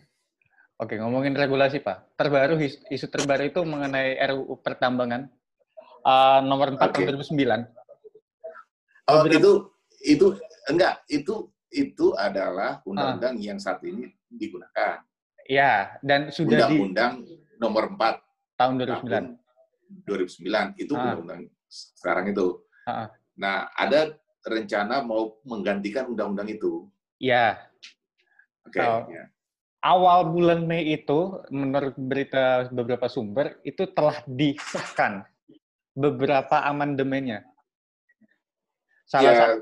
Oke, ngomongin regulasi Pak. Terbaru isu terbaru itu mengenai RUU pertambangan uh, nomor 4 okay. tahun 2009. Oh, itu itu enggak, itu itu adalah undang-undang uh. yang saat ini digunakan. Ya, dan sudah undang-undang di... nomor 4 tahun 2009. 2009 itu uh. Sekarang itu. Uh. Nah, ada rencana mau menggantikan undang-undang itu. Ya. Oke. Okay, oh. ya. Awal bulan Mei itu, menurut berita beberapa sumber, itu telah disahkan beberapa amandemennya. Salah ya, satu.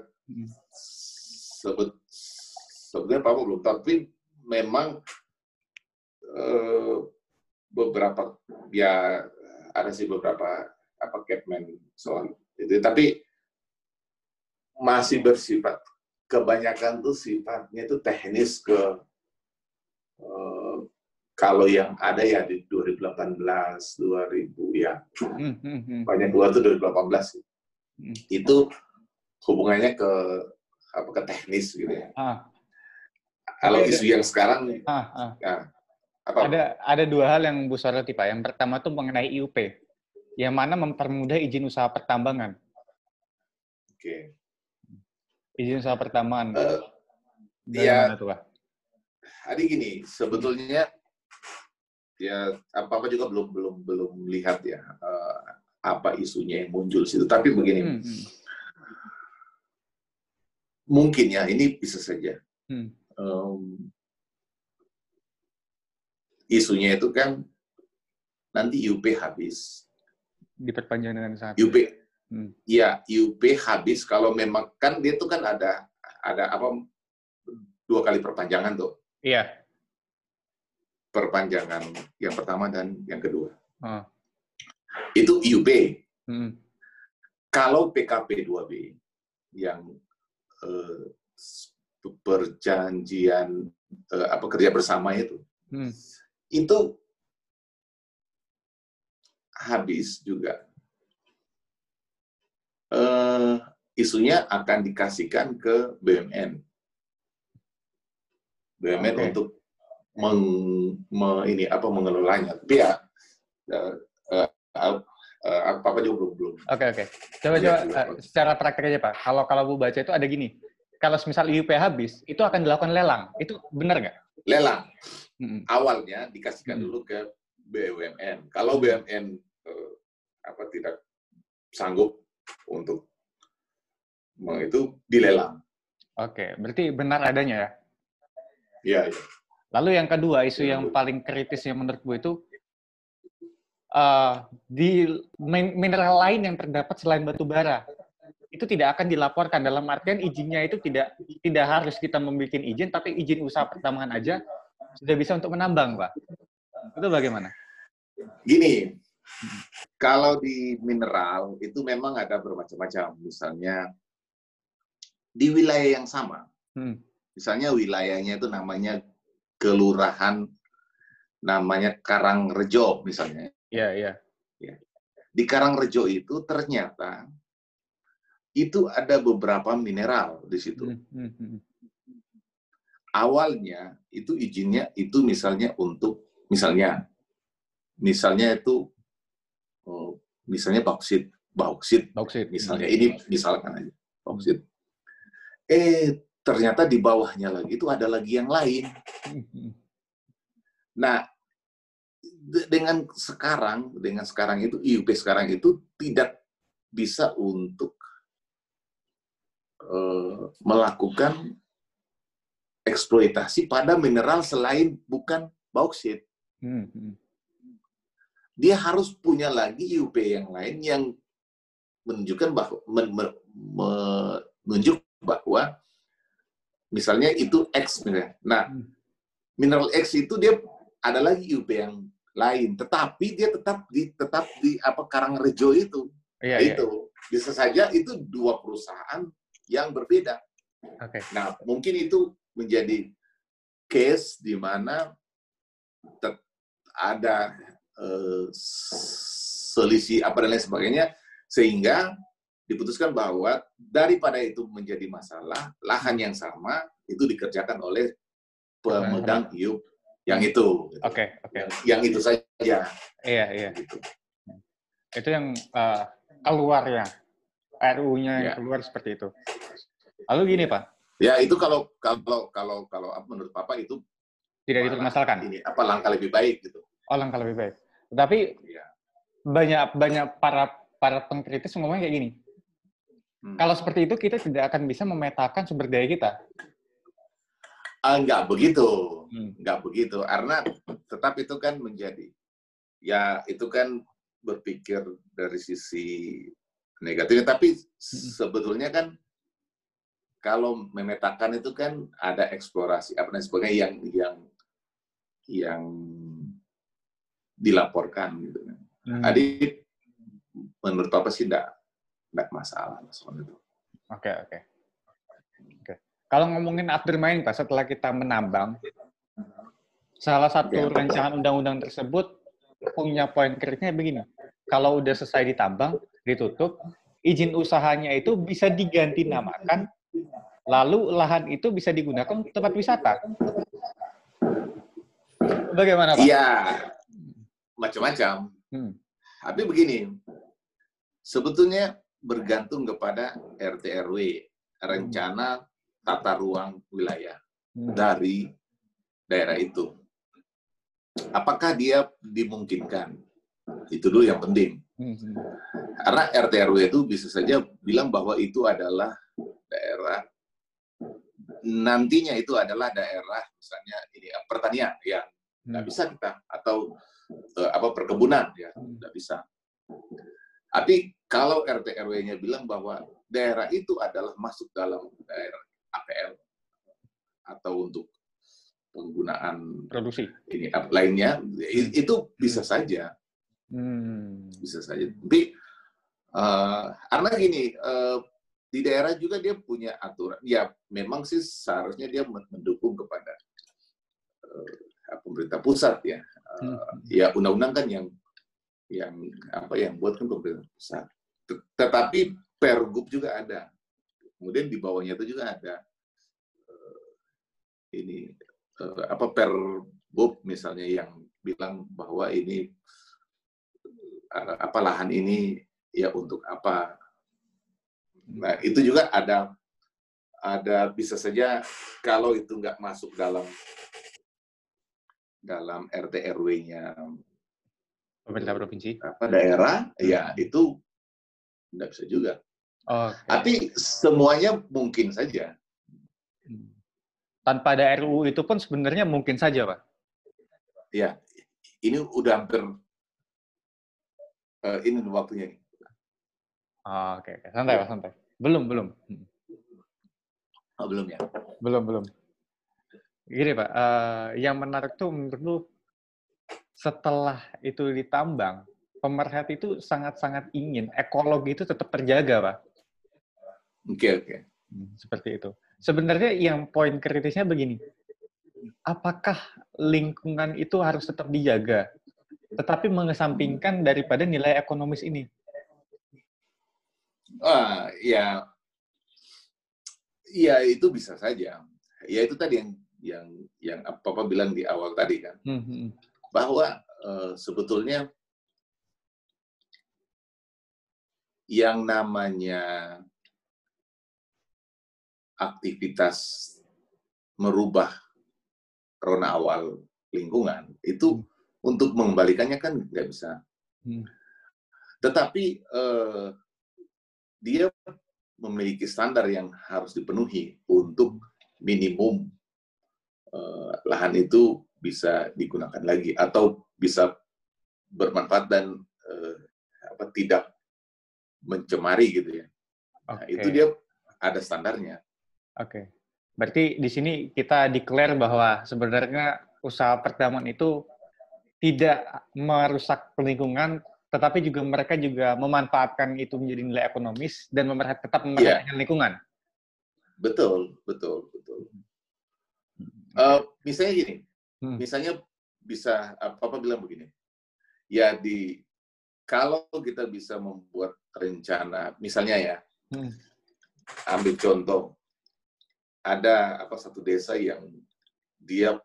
Sebut, sebetulnya Pak belum, tapi memang eh, beberapa ya ada sih beberapa apa capman soal itu, tapi masih bersifat kebanyakan tuh sifatnya itu teknis ke uh, kalau yang ada ya di 2018, 2000 ya hmm, hmm, hmm. banyak dua tuh 2018 sih. Hmm. Itu hubungannya ke apa ke teknis gitu ya. Ah. Kalau isu yang sekarang, ah, ah. Ya, apa? Ada ada dua hal yang Bu soroti Pak. Yang pertama tuh mengenai IUP, yang mana mempermudah izin usaha pertambangan. Oke. Okay izin usaha pertambangan. Uh, ya, tuh, Pak? Adi gini, sebetulnya ya apa apa juga belum belum belum lihat ya uh, apa isunya yang muncul situ. Tapi begini, hmm, hmm. mungkin ya ini bisa saja. Hmm. Um, isunya itu kan nanti UP habis. Diperpanjang dengan saat. UP Hmm. Ya, IUP habis kalau memang kan dia tuh kan ada ada apa dua kali perpanjangan tuh. Iya. Perpanjangan yang pertama dan yang kedua. Hmm. Itu IUP. Hmm. Kalau PKP 2B yang eh, perjanjian eh, apa kerja bersama itu, hmm. itu habis juga uh, isunya akan dikasihkan ke BUMN. BUMN okay. untuk meng, me, ini apa mengelolanya. Tapi ya uh, uh, uh, apa apa juga belum belum. Oke okay, oke. Okay. Coba ya, coba uh, secara praktek aja pak. Kalau kalau bu baca itu ada gini. Kalau misal IUP habis, itu akan dilakukan lelang. Itu benar nggak? Lelang. Hmm. Awalnya dikasihkan hmm. dulu ke BUMN. Kalau BUMN apa tidak sanggup untuk itu dilelang. Oke, berarti benar adanya ya? Iya. Ya. Lalu yang kedua, isu ya, yang betul. paling kritis yang menurut gue itu uh, di mineral lain yang terdapat selain batu bara itu tidak akan dilaporkan dalam artian izinnya itu tidak tidak harus kita membuat izin tapi izin usaha pertambangan aja sudah bisa untuk menambang pak itu bagaimana? Gini, kalau di mineral itu memang ada bermacam-macam. Misalnya di wilayah yang sama. Hmm. Misalnya wilayahnya itu namanya kelurahan namanya Karangrejo misalnya. Iya, iya. Ya. Di Karangrejo itu ternyata itu ada beberapa mineral di situ. Hmm, hmm. Awalnya itu izinnya itu misalnya untuk misalnya misalnya itu misalnya bauksit, bauksit, bauksit. misalnya ini misalkan aja bauksit. Eh ternyata di bawahnya lagi itu ada lagi yang lain. Nah, dengan sekarang, dengan sekarang itu IUP sekarang itu tidak bisa untuk uh, melakukan eksploitasi pada mineral selain bukan bauksit. Hmm, hmm dia harus punya lagi IUP yang lain yang menunjukkan bahwa men, men, menunjuk bahwa misalnya itu X misalnya. Nah, hmm. mineral X itu dia ada lagi IUP yang lain, tetapi dia tetap di tetap di apa Karangrejo itu. Iya, iya. itu iya. bisa saja itu dua perusahaan yang berbeda. Okay. Nah, mungkin itu menjadi case di mana ada uh, selisih apa dan lain sebagainya sehingga diputuskan bahwa daripada itu menjadi masalah lahan yang sama itu dikerjakan oleh pemegang hiup yang itu. Oke, okay, oke. Okay. Yang, yang itu saja. Iya, iya. Gitu. Itu yang uh, keluar ya. RU-nya yang ya. keluar seperti itu. Lalu gini, Pak. Ya, itu kalau kalau kalau kalau menurut Papa itu tidak dipermasalahkan. Ini apa langkah lebih baik gitu. Oh, langkah lebih baik. Tapi ya. banyak banyak para para pengkritis ngomongnya kayak gini. Hmm. Kalau seperti itu kita tidak akan bisa memetakan sumber daya kita. Enggak begitu, hmm. enggak begitu. Karena tetap itu kan menjadi, ya itu kan berpikir dari sisi negatif. Tapi hmm. sebetulnya kan kalau memetakan itu kan ada eksplorasi apa dan sebagainya yang yang yang dilaporkan gitu kan. Hmm. Jadi menurut apa sih enggak enggak masalah soal itu. Oke okay, oke. Okay. Kalau ngomongin aftermain, Pak, setelah kita menambang, salah satu ya. rancangan undang-undang tersebut punya poin kritiknya begini. Kalau udah selesai ditambang, ditutup, izin usahanya itu bisa diganti namakan, lalu lahan itu bisa digunakan tempat wisata. Bagaimana Pak? Iya, macam-macam. Hmm. Tapi begini, sebetulnya bergantung kepada RT RW, rencana tata ruang wilayah hmm. dari daerah itu. Apakah dia dimungkinkan? Itu dulu yang penting. Hmm. Karena RT RW itu bisa saja bilang bahwa itu adalah daerah nantinya itu adalah daerah misalnya ini pertanian yang nggak hmm. bisa kita atau apa perkebunan ya. Nggak bisa. Tapi kalau RT RW-nya bilang bahwa daerah itu adalah masuk dalam daerah APL atau untuk penggunaan produksi. ini lainnya hmm. itu bisa saja. Hmm. bisa saja. Tapi uh, karena gini uh, di daerah juga dia punya aturan. Ya memang sih seharusnya dia mendukung kepada uh, pemerintah pusat ya hmm. ya undang-undang kan yang yang apa yang buat kan pemerintah pusat tetapi pergub juga ada Kemudian di bawahnya itu juga ada uh, ini uh, apa per Bob misalnya yang bilang bahwa ini uh, apa lahan ini ya untuk apa. Nah itu juga ada ada bisa saja kalau itu nggak masuk dalam dalam RT RW-nya pemerintah provinsi apa daerah ya hmm. itu nggak bisa juga Okay. Tapi semuanya mungkin saja. Hmm. Tanpa ada RUU itu pun sebenarnya mungkin saja, Pak. Ya, ini udah hampir uh, ini waktunya. Oh, Oke, okay, okay. santai Pak, santai. Belum, belum. Hmm. Oh, belum ya? Belum, belum. Gini Pak, uh, yang menarik tuh menurut lu setelah itu ditambang, pemerhati itu sangat-sangat ingin ekologi itu tetap terjaga, Pak. Oke, okay, oke. Okay. Hmm, seperti itu. Sebenarnya yang poin kritisnya begini. Apakah lingkungan itu harus tetap dijaga, tetapi mengesampingkan daripada nilai ekonomis ini? Ah, ya, ya itu bisa saja. Ya itu tadi yang yang yang apa bilang di awal tadi kan, hmm, hmm. bahwa uh, sebetulnya yang namanya aktivitas merubah rona awal lingkungan itu hmm. untuk mengembalikannya kan nggak bisa. Hmm. Tetapi eh, dia memiliki standar yang harus dipenuhi untuk minimum eh, lahan itu bisa digunakan lagi atau bisa bermanfaat dan eh, apa tidak mencemari gitu ya. Nah, itu dia ada standarnya. Oke. Berarti di sini kita declare bahwa sebenarnya usaha pertambangan itu tidak merusak lingkungan, tetapi juga mereka juga memanfaatkan itu menjadi nilai ekonomis dan memerhat, tetap memperhatikan yeah. lingkungan. Betul, betul, betul. Uh, misalnya gini, hmm. misalnya bisa apa, apa bilang begini, ya di kalau kita bisa membuat rencana, misalnya ya, hmm. ambil contoh, ada apa satu desa yang dia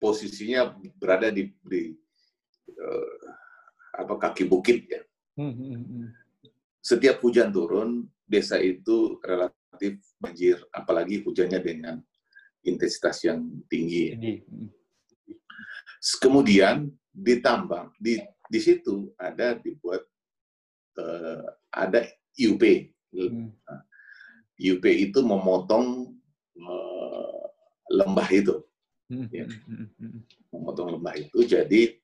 posisinya berada di, di uh, apa kaki bukit ya. Hmm, hmm, hmm. Setiap hujan turun, desa itu relatif banjir, apalagi hujannya dengan intensitas yang tinggi. Kemudian ditambang di di situ ada dibuat uh, ada IUP. Hmm. IUP itu memotong uh, lembah itu ya. memotong lembah itu jadi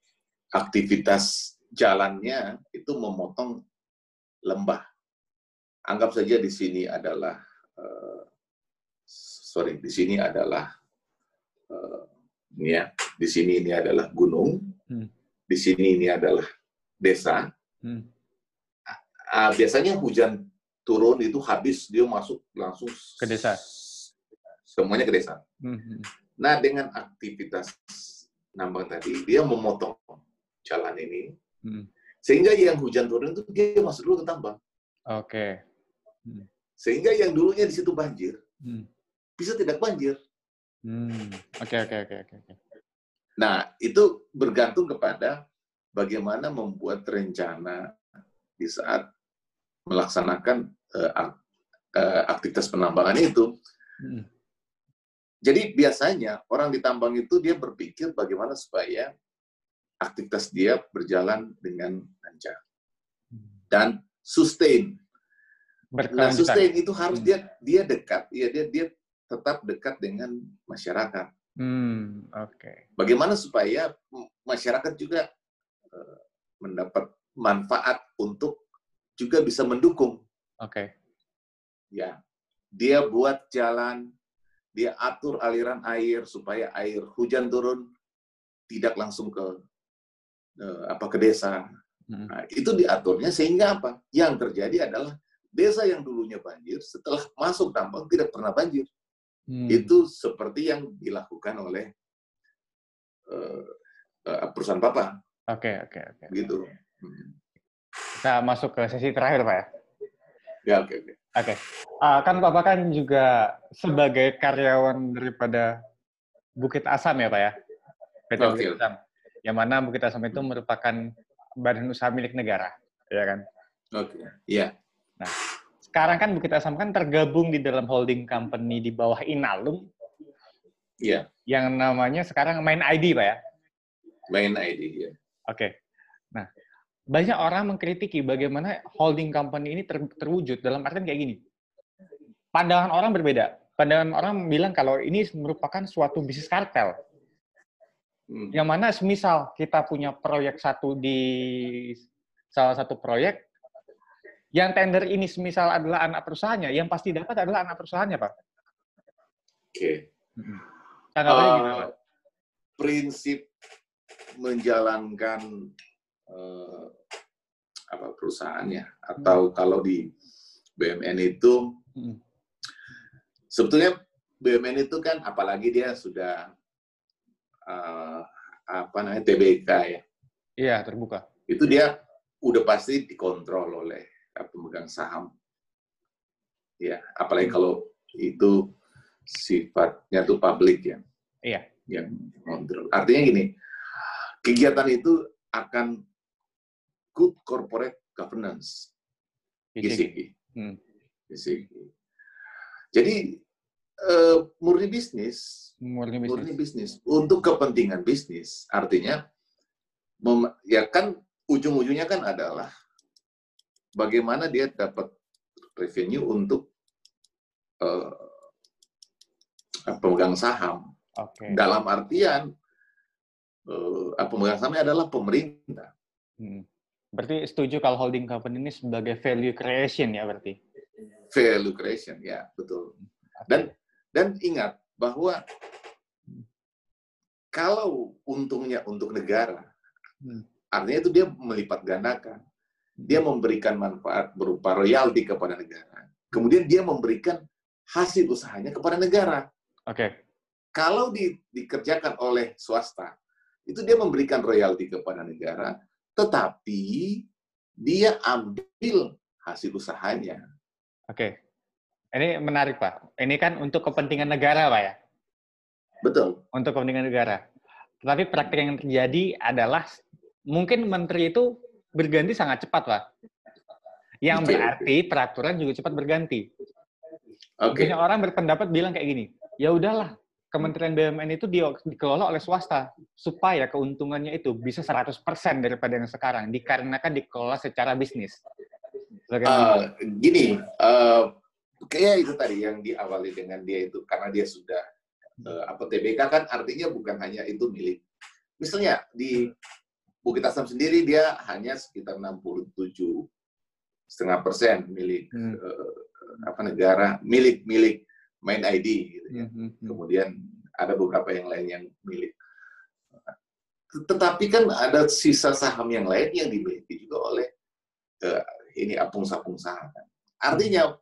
aktivitas jalannya itu memotong lembah. Anggap saja di sini adalah uh, sorry di sini adalah uh, ini ya di sini ini adalah gunung, hmm. di sini ini adalah desa. Hmm. Uh, biasanya hujan turun itu habis dia masuk langsung ke desa. Semuanya ke desa. Hmm. Nah, dengan aktivitas nambang tadi, dia memotong jalan ini, hmm. sehingga yang hujan turun itu dia masuk dulu ke tambang. Oke. Okay. Hmm. Sehingga yang dulunya di situ banjir, hmm. Bisa tidak banjir. Hmm. Oke, oke, oke, oke. Nah, itu bergantung kepada bagaimana membuat rencana di saat melaksanakan uh, aktivitas penambangan itu. Hmm jadi biasanya orang di tambang itu dia berpikir bagaimana supaya aktivitas dia berjalan dengan lancar dan sustain. Nah, sustain itu harus hmm. dia dia dekat, ya dia dia tetap dekat dengan masyarakat. Hmm, Oke. Okay. Bagaimana supaya masyarakat juga uh, mendapat manfaat untuk juga bisa mendukung. Oke. Okay. Ya, dia buat jalan dia atur aliran air supaya air hujan turun tidak langsung ke eh, apa ke desa. Hmm. Nah, itu diaturnya sehingga apa? Yang terjadi adalah desa yang dulunya banjir setelah masuk tambang tidak pernah banjir. Hmm. Itu seperti yang dilakukan oleh uh, uh, perusahaan papa. Oke okay, oke okay, oke. Okay. Gitu. Hmm. Kita masuk ke sesi terakhir pak ya. Ya oke okay, oke. Okay. Oke, okay. uh, kan Bapak kan juga sebagai karyawan daripada Bukit Asam ya Pak ya? PT okay. Bukit Asam. Yang mana Bukit Asam itu merupakan badan usaha milik negara, ya kan? Oke, okay. iya. Yeah. Nah, sekarang kan Bukit Asam kan tergabung di dalam holding company di bawah Inalum. Iya. Yeah. Yang namanya sekarang Main ID Pak ya? Main ID, ya. Yeah. Oke. Okay. Nah, banyak orang mengkritiki bagaimana holding company ini ter, terwujud dalam artian kayak gini. Pandangan orang berbeda. Pandangan orang bilang kalau ini merupakan suatu bisnis kartel. Hmm. Yang mana semisal kita punya proyek satu di salah satu proyek, yang tender ini semisal adalah anak perusahaannya, yang pasti dapat adalah anak perusahaannya, Pak. Oke. Okay. uh, Prinsip menjalankan uh, apa perusahaannya atau hmm. kalau di BUMN itu hmm. sebetulnya BUMN itu kan apalagi dia sudah uh, apa namanya TBK ya iya terbuka itu dia udah pasti dikontrol oleh pemegang saham ya apalagi hmm. kalau itu sifatnya tuh publik ya iya yang kontrol artinya gini kegiatan itu akan Good Corporate Governance, GCG. Hmm. GCG. Jadi uh, murni bisnis, murni bisnis. murni bisnis untuk kepentingan bisnis, artinya mem, ya kan ujung-ujungnya kan adalah bagaimana dia dapat revenue untuk uh, pemegang saham. Okay. Dalam artian uh, pemegang sahamnya adalah pemerintah. Hmm. Berarti setuju kalau holding company ini sebagai value creation ya berarti? Value creation, ya betul. Dan dan ingat bahwa kalau untungnya untuk negara, hmm. artinya itu dia melipat gandakan. Dia memberikan manfaat berupa royalti kepada negara. Kemudian dia memberikan hasil usahanya kepada negara. Oke. Okay. Kalau di, dikerjakan oleh swasta, itu dia memberikan royalti kepada negara, tetapi dia ambil hasil usahanya. Oke. Okay. Ini menarik, Pak. Ini kan untuk kepentingan negara, Pak ya? Betul. Untuk kepentingan negara. Tetapi praktik yang terjadi adalah mungkin menteri itu berganti sangat cepat, Pak. Yang berarti peraturan juga cepat berganti. Oke. Okay. orang berpendapat bilang kayak gini, ya udahlah, Kementerian BUMN itu dikelola oleh swasta supaya keuntungannya itu bisa 100% daripada yang sekarang dikarenakan dikelola secara bisnis. Uh, gini, uh, kayak itu tadi yang diawali dengan dia itu karena dia sudah uh, apa TBK kan artinya bukan hanya itu milik. Misalnya di Bukit Asam sendiri dia hanya sekitar 67 setengah persen milik hmm. uh, apa negara milik milik main ID gitu ya. Hmm, hmm, hmm. Kemudian ada beberapa yang lain yang milik. Tetapi kan ada sisa saham yang lain yang dimiliki juga oleh uh, ini apung-sapung saham. Artinya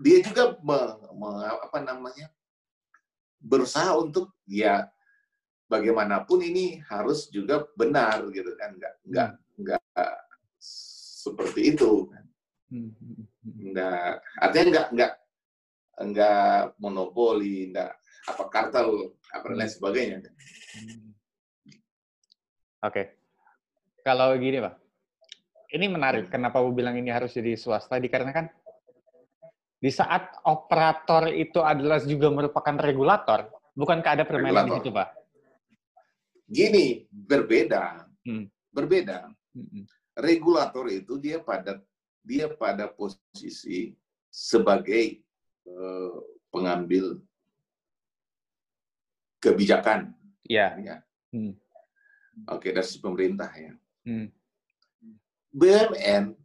dia juga me, me, apa namanya berusaha untuk ya bagaimanapun ini harus juga benar gitu kan. Nggak nggak hmm. nggak seperti itu kan. Hmm, hmm, nggak artinya nggak nggak nggak monopoli nggak apa kartel apa dan lain sebagainya oke. Okay. kalau gini pak. Ini menarik kenapa bu bilang ini harus jadi swasta dikarenakan di saat operator itu adalah juga merupakan regulator, bukankah ada permainan di situ, Pak? Gini, berbeda. Hmm. Berbeda. Hmm. Regulator itu dia pada dia pada posisi sebagai uh, pengambil kebijakan. Ya. ya. Hmm. Oke, dari pemerintah ya. Hmm. BUMN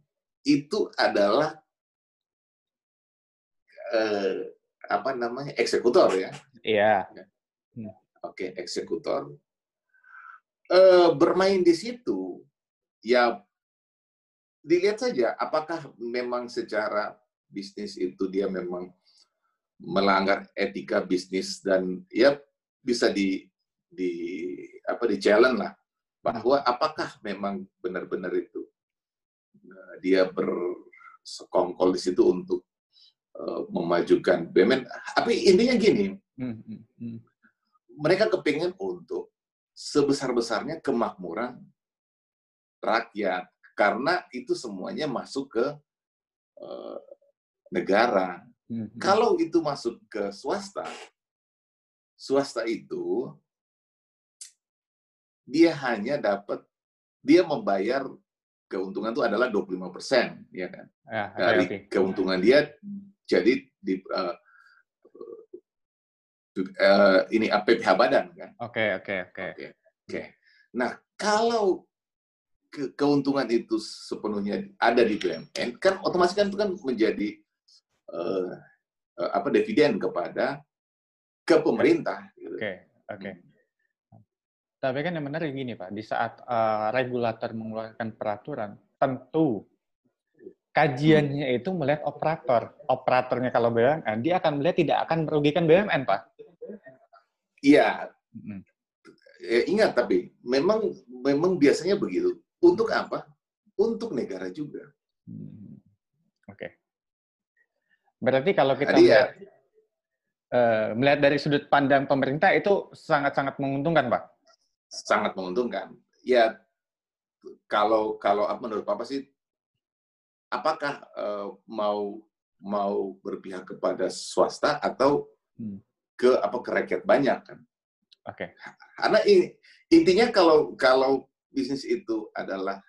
itu adalah eh, apa namanya eksekutor ya. Iya. Hmm. Oke, eksekutor. Eh, bermain di situ, ya dilihat saja apakah memang secara bisnis itu dia memang melanggar etika bisnis dan ya bisa di di apa di challenge lah bahwa apakah memang benar-benar itu eh, dia bersekongkol di situ untuk Eh, memajukan BUMN. Tapi intinya gini, hmm, hmm, hmm. mereka kepingin untuk sebesar-besarnya kemakmuran rakyat karena itu semuanya masuk ke uh, negara. Hmm. Kalau itu masuk ke swasta, swasta itu dia hanya dapat dia membayar keuntungan itu adalah 25 persen, ya kan? Ya, okay, Dari okay. keuntungan dia jadi di uh, uh, ini APBH badan kan. Oke oke oke. Oke. Nah kalau ke keuntungan itu sepenuhnya ada di BUMN kan otomatis kan itu kan menjadi uh, uh, apa dividen kepada ke pemerintah. Gitu. Oke oke. Okay. Tapi kan yang menarik gini Pak, di saat uh, regulator mengeluarkan peraturan, tentu kajiannya itu melihat operator. Operatornya kalau BUMN, dia akan melihat tidak akan merugikan BUMN, Pak. Iya. Hmm. Ya, ingat tapi memang memang biasanya begitu. Untuk apa? Untuk negara juga. Hmm. Oke. Okay. Berarti kalau kita Jadi melihat, ya, uh, melihat dari sudut pandang pemerintah itu sangat-sangat menguntungkan, Pak. Sangat menguntungkan. Ya kalau kalau menurut Papa sih apakah uh, mau mau berpihak kepada swasta atau hmm. Ke apa ke rakyat banyak kan? Oke. Okay. Karena ini intinya kalau kalau bisnis itu adalah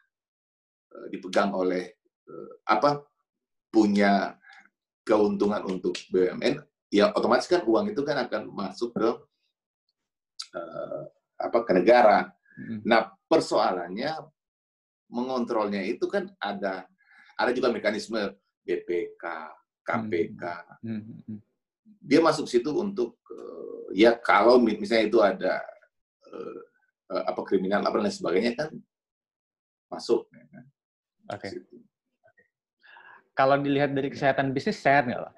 uh, dipegang oleh uh, apa punya keuntungan untuk BUMN, ya otomatis kan uang itu kan akan masuk ke uh, apa ke negara. Hmm. Nah persoalannya mengontrolnya itu kan ada ada juga mekanisme BPK, KPK. Hmm. Hmm. Dia masuk situ untuk eh, ya kalau misalnya itu ada uh, uh, apa kriminal apa dan sebagainya kan masuk. Ya kan? Oke. Okay. Kalau dilihat dari kesehatan bisnis sehat nggak pak?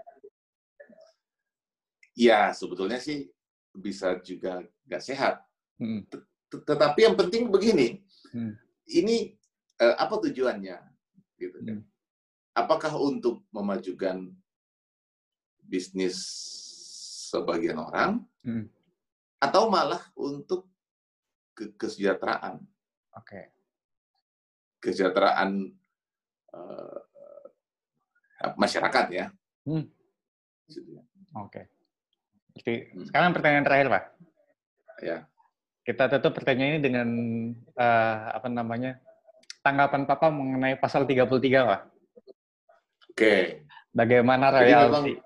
Ya sebetulnya sih bisa juga nggak sehat. Hmm. Tetapi yang penting begini, hmm. ini uh, apa tujuannya? Gitu kan? Hmm. Apakah untuk memajukan bisnis sebagian orang, hmm. atau malah untuk ke kesejahteraan? Oke. Okay. Kesejahteraan uh, masyarakat ya. Hmm. Oke. Okay. Jadi hmm. sekarang pertanyaan terakhir pak. Ya. Kita tutup pertanyaan ini dengan uh, apa namanya tanggapan papa mengenai pasal 33 pak. Oke. Okay. Bagaimana royalti?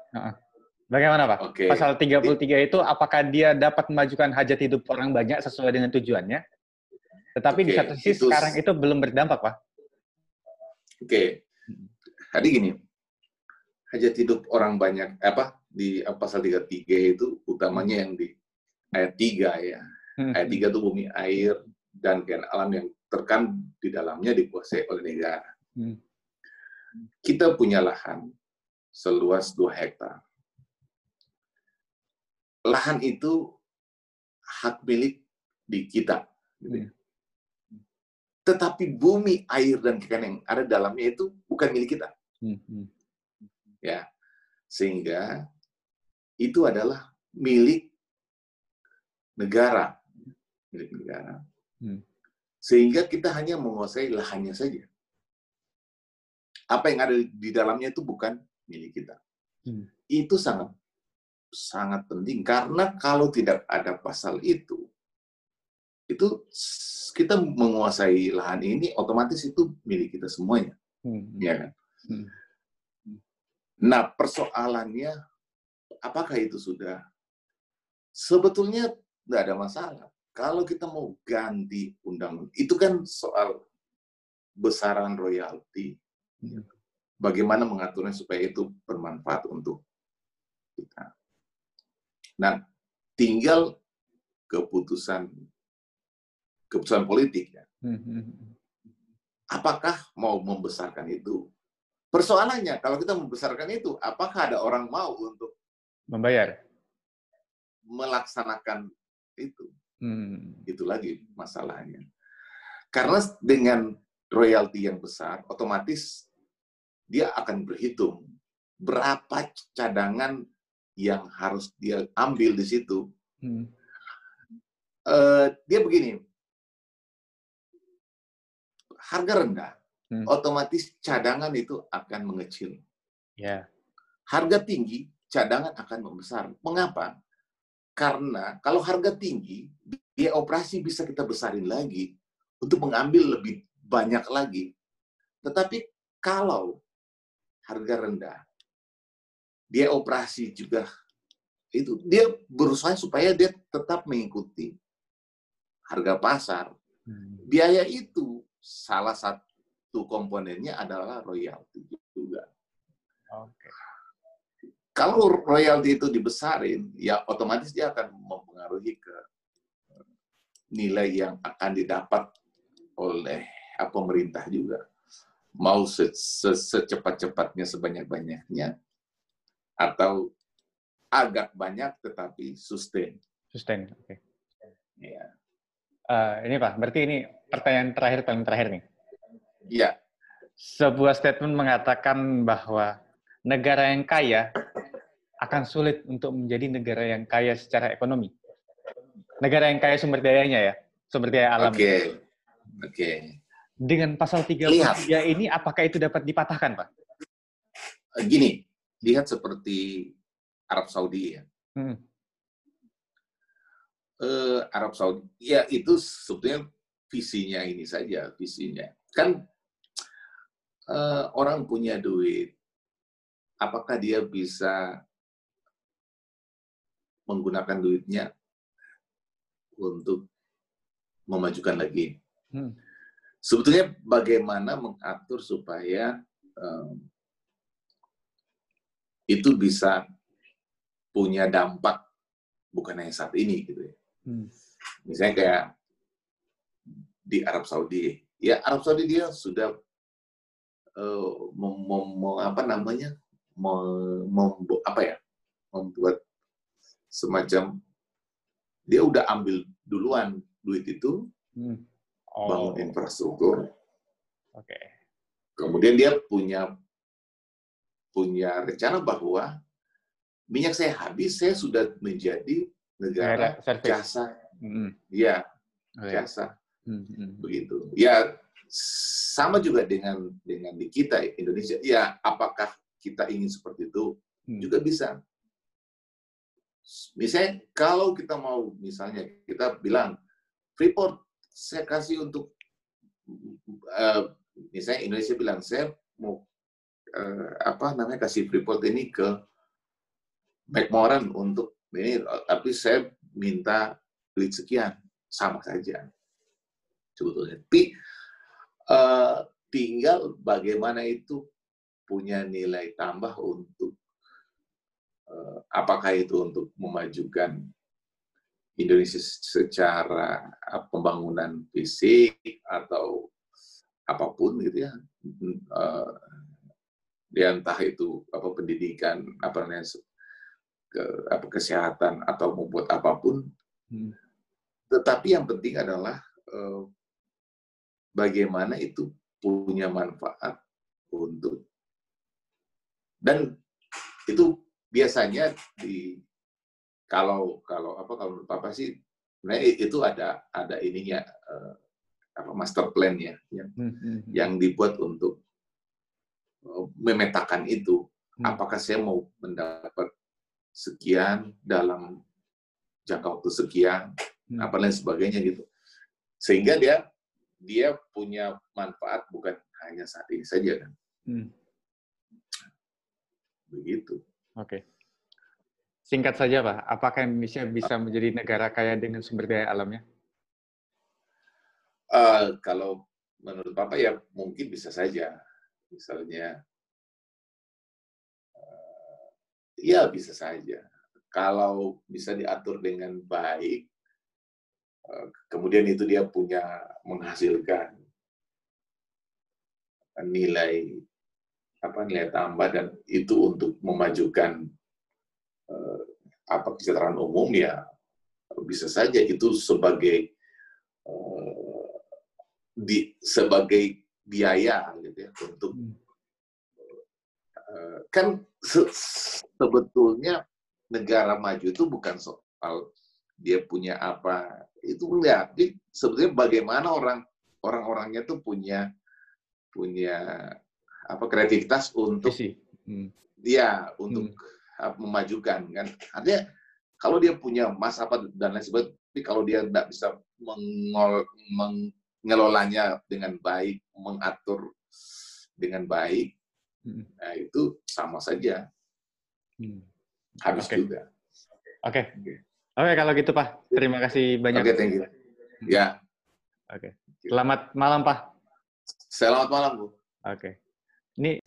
Bagaimana Pak? Okay. Pasal 33 itu apakah dia dapat memajukan hajat hidup orang banyak sesuai dengan tujuannya? Tetapi okay. di satu sisi itu... sekarang itu belum berdampak, Pak. Oke. Okay. Tadi gini, hajat hidup orang banyak apa di pasal 33 itu utamanya yang di ayat 3 ya. Hmm. Ayat 3 itu bumi, air, dan gen alam yang terkan di dalamnya dikuasai oleh negara. Hmm. Kita punya lahan seluas 2 hektar lahan itu hak milik di kita. Gitu ya. Tetapi bumi, air, dan ikan yang ada dalamnya itu bukan milik kita. Hmm, hmm. Ya, sehingga itu adalah milik negara, milik negara. Hmm. Sehingga kita hanya menguasai lahannya saja. Apa yang ada di dalamnya itu bukan milik kita. Itu sangat sangat penting karena kalau tidak ada pasal itu, itu kita menguasai lahan ini otomatis itu milik kita semuanya, hmm. ya kan? Hmm. Nah persoalannya, apakah itu sudah? Sebetulnya tidak ada masalah. Kalau kita mau ganti undang, itu kan soal besaran royalti. Hmm. Bagaimana mengaturnya supaya itu bermanfaat untuk kita. Nah, tinggal keputusan keputusan politik ya. Hmm, hmm, hmm. Apakah mau membesarkan itu? Persoalannya kalau kita membesarkan itu, apakah ada orang mau untuk membayar, melaksanakan itu? Hmm. Itu lagi masalahnya. Karena dengan royalti yang besar, otomatis dia akan berhitung berapa cadangan yang harus dia ambil di situ. Hmm. Uh, dia begini, harga rendah, hmm. otomatis cadangan itu akan mengecil. Yeah. Harga tinggi, cadangan akan membesar. Mengapa? Karena kalau harga tinggi, dia operasi bisa kita besarin lagi untuk mengambil lebih banyak lagi. Tetapi kalau harga rendah, dia operasi juga itu dia berusaha supaya dia tetap mengikuti harga pasar. Hmm. Biaya itu salah satu komponennya adalah royalti juga. Okay. Kalau royalti itu dibesarin, ya otomatis dia akan mempengaruhi ke nilai yang akan didapat oleh pemerintah juga. Mau secepat-cepatnya, sebanyak-banyaknya, atau agak banyak tetapi sustain. Sustain, oke. Okay. Ya. Uh, ini Pak, berarti ini pertanyaan terakhir paling terakhir nih. Iya. Sebuah statement mengatakan bahwa negara yang kaya akan sulit untuk menjadi negara yang kaya secara ekonomi. Negara yang kaya sumber dayanya ya, sumber daya alam. Oke. Okay. Oke. Okay. Dengan pasal 33 Lihat. ini apakah itu dapat dipatahkan, Pak? Gini, lihat seperti Arab Saudi ya. Hmm. Uh, Arab Saudi, ya itu sebetulnya visinya ini saja, visinya. Kan uh, orang punya duit, apakah dia bisa menggunakan duitnya untuk memajukan lagi? Hmm. Sebetulnya bagaimana mengatur supaya um, itu bisa punya dampak bukan hanya saat ini gitu ya. Hmm. Misalnya kayak di Arab Saudi, ya Arab Saudi dia sudah uh, mem, mem, apa namanya, mem, mem, apa ya, membuat semacam dia udah ambil duluan duit itu hmm. Oh. bangun infrastruktur. Oke. Okay. Kemudian dia punya punya rencana bahwa minyak saya habis, saya sudah menjadi negara jasa. Mm. Ya, oh, ya, jasa. Mm-hmm. Begitu. Ya, sama juga dengan dengan di kita Indonesia. Ya, apakah kita ingin seperti itu? Mm. Juga bisa. Misalnya kalau kita mau misalnya kita bilang Freeport saya kasih untuk uh, misalnya Indonesia bilang saya mau uh, apa namanya kasih Freeport ini ke McMoran untuk ini tapi saya minta duit sekian sama saja. Sebetulnya. Tapi uh, tinggal bagaimana itu punya nilai tambah untuk Eh, apakah itu untuk memajukan Indonesia secara eh, pembangunan fisik atau apa pun gitu ya uh, ya entah itu apa pendidikan apa namanya ke apa kesehatan atau membuat apa pun hmm. tetapi yang penting adalah uh, bagaimana itu punya manfaat untuk dan itu biasanya di kalau kalau apa kalau menurut papa sih sebenarnya itu ada ada ininya uh, apa master plan-nya yang hmm, hmm, hmm. yang dibuat untuk uh, memetakan itu hmm. apakah saya mau mendapat sekian dalam jangka waktu sekian hmm. apa lain sebagainya gitu sehingga dia dia punya manfaat bukan hanya saat ini saja kan hmm. begitu Oke. Singkat saja, Pak. Apakah Indonesia bisa menjadi negara kaya dengan sumber daya alamnya? Uh, kalau menurut Bapak ya mungkin bisa saja. Misalnya, uh, ya bisa saja. Kalau bisa diatur dengan baik, uh, kemudian itu dia punya menghasilkan nilai apa nilai tambah dan itu untuk memajukan apa kesejahteraan umum ya bisa saja itu sebagai uh, di sebagai biaya gitu ya untuk uh, kan se sebetulnya negara maju itu bukan soal dia punya apa itu enggak sebetulnya bagaimana orang orang-orangnya tuh punya punya apa kreativitas untuk hmm. ya untuk hmm. Memajukan kan artinya kalau dia punya mas apa dan lain sebagainya tapi kalau dia tidak bisa mengol, mengelolanya dengan baik mengatur dengan baik hmm. nah itu sama saja hmm. habis okay. juga oke okay. okay. oke okay, kalau gitu pak terima kasih banyak oke okay, thank you ya oke okay. selamat malam pak selamat malam bu oke okay. Ini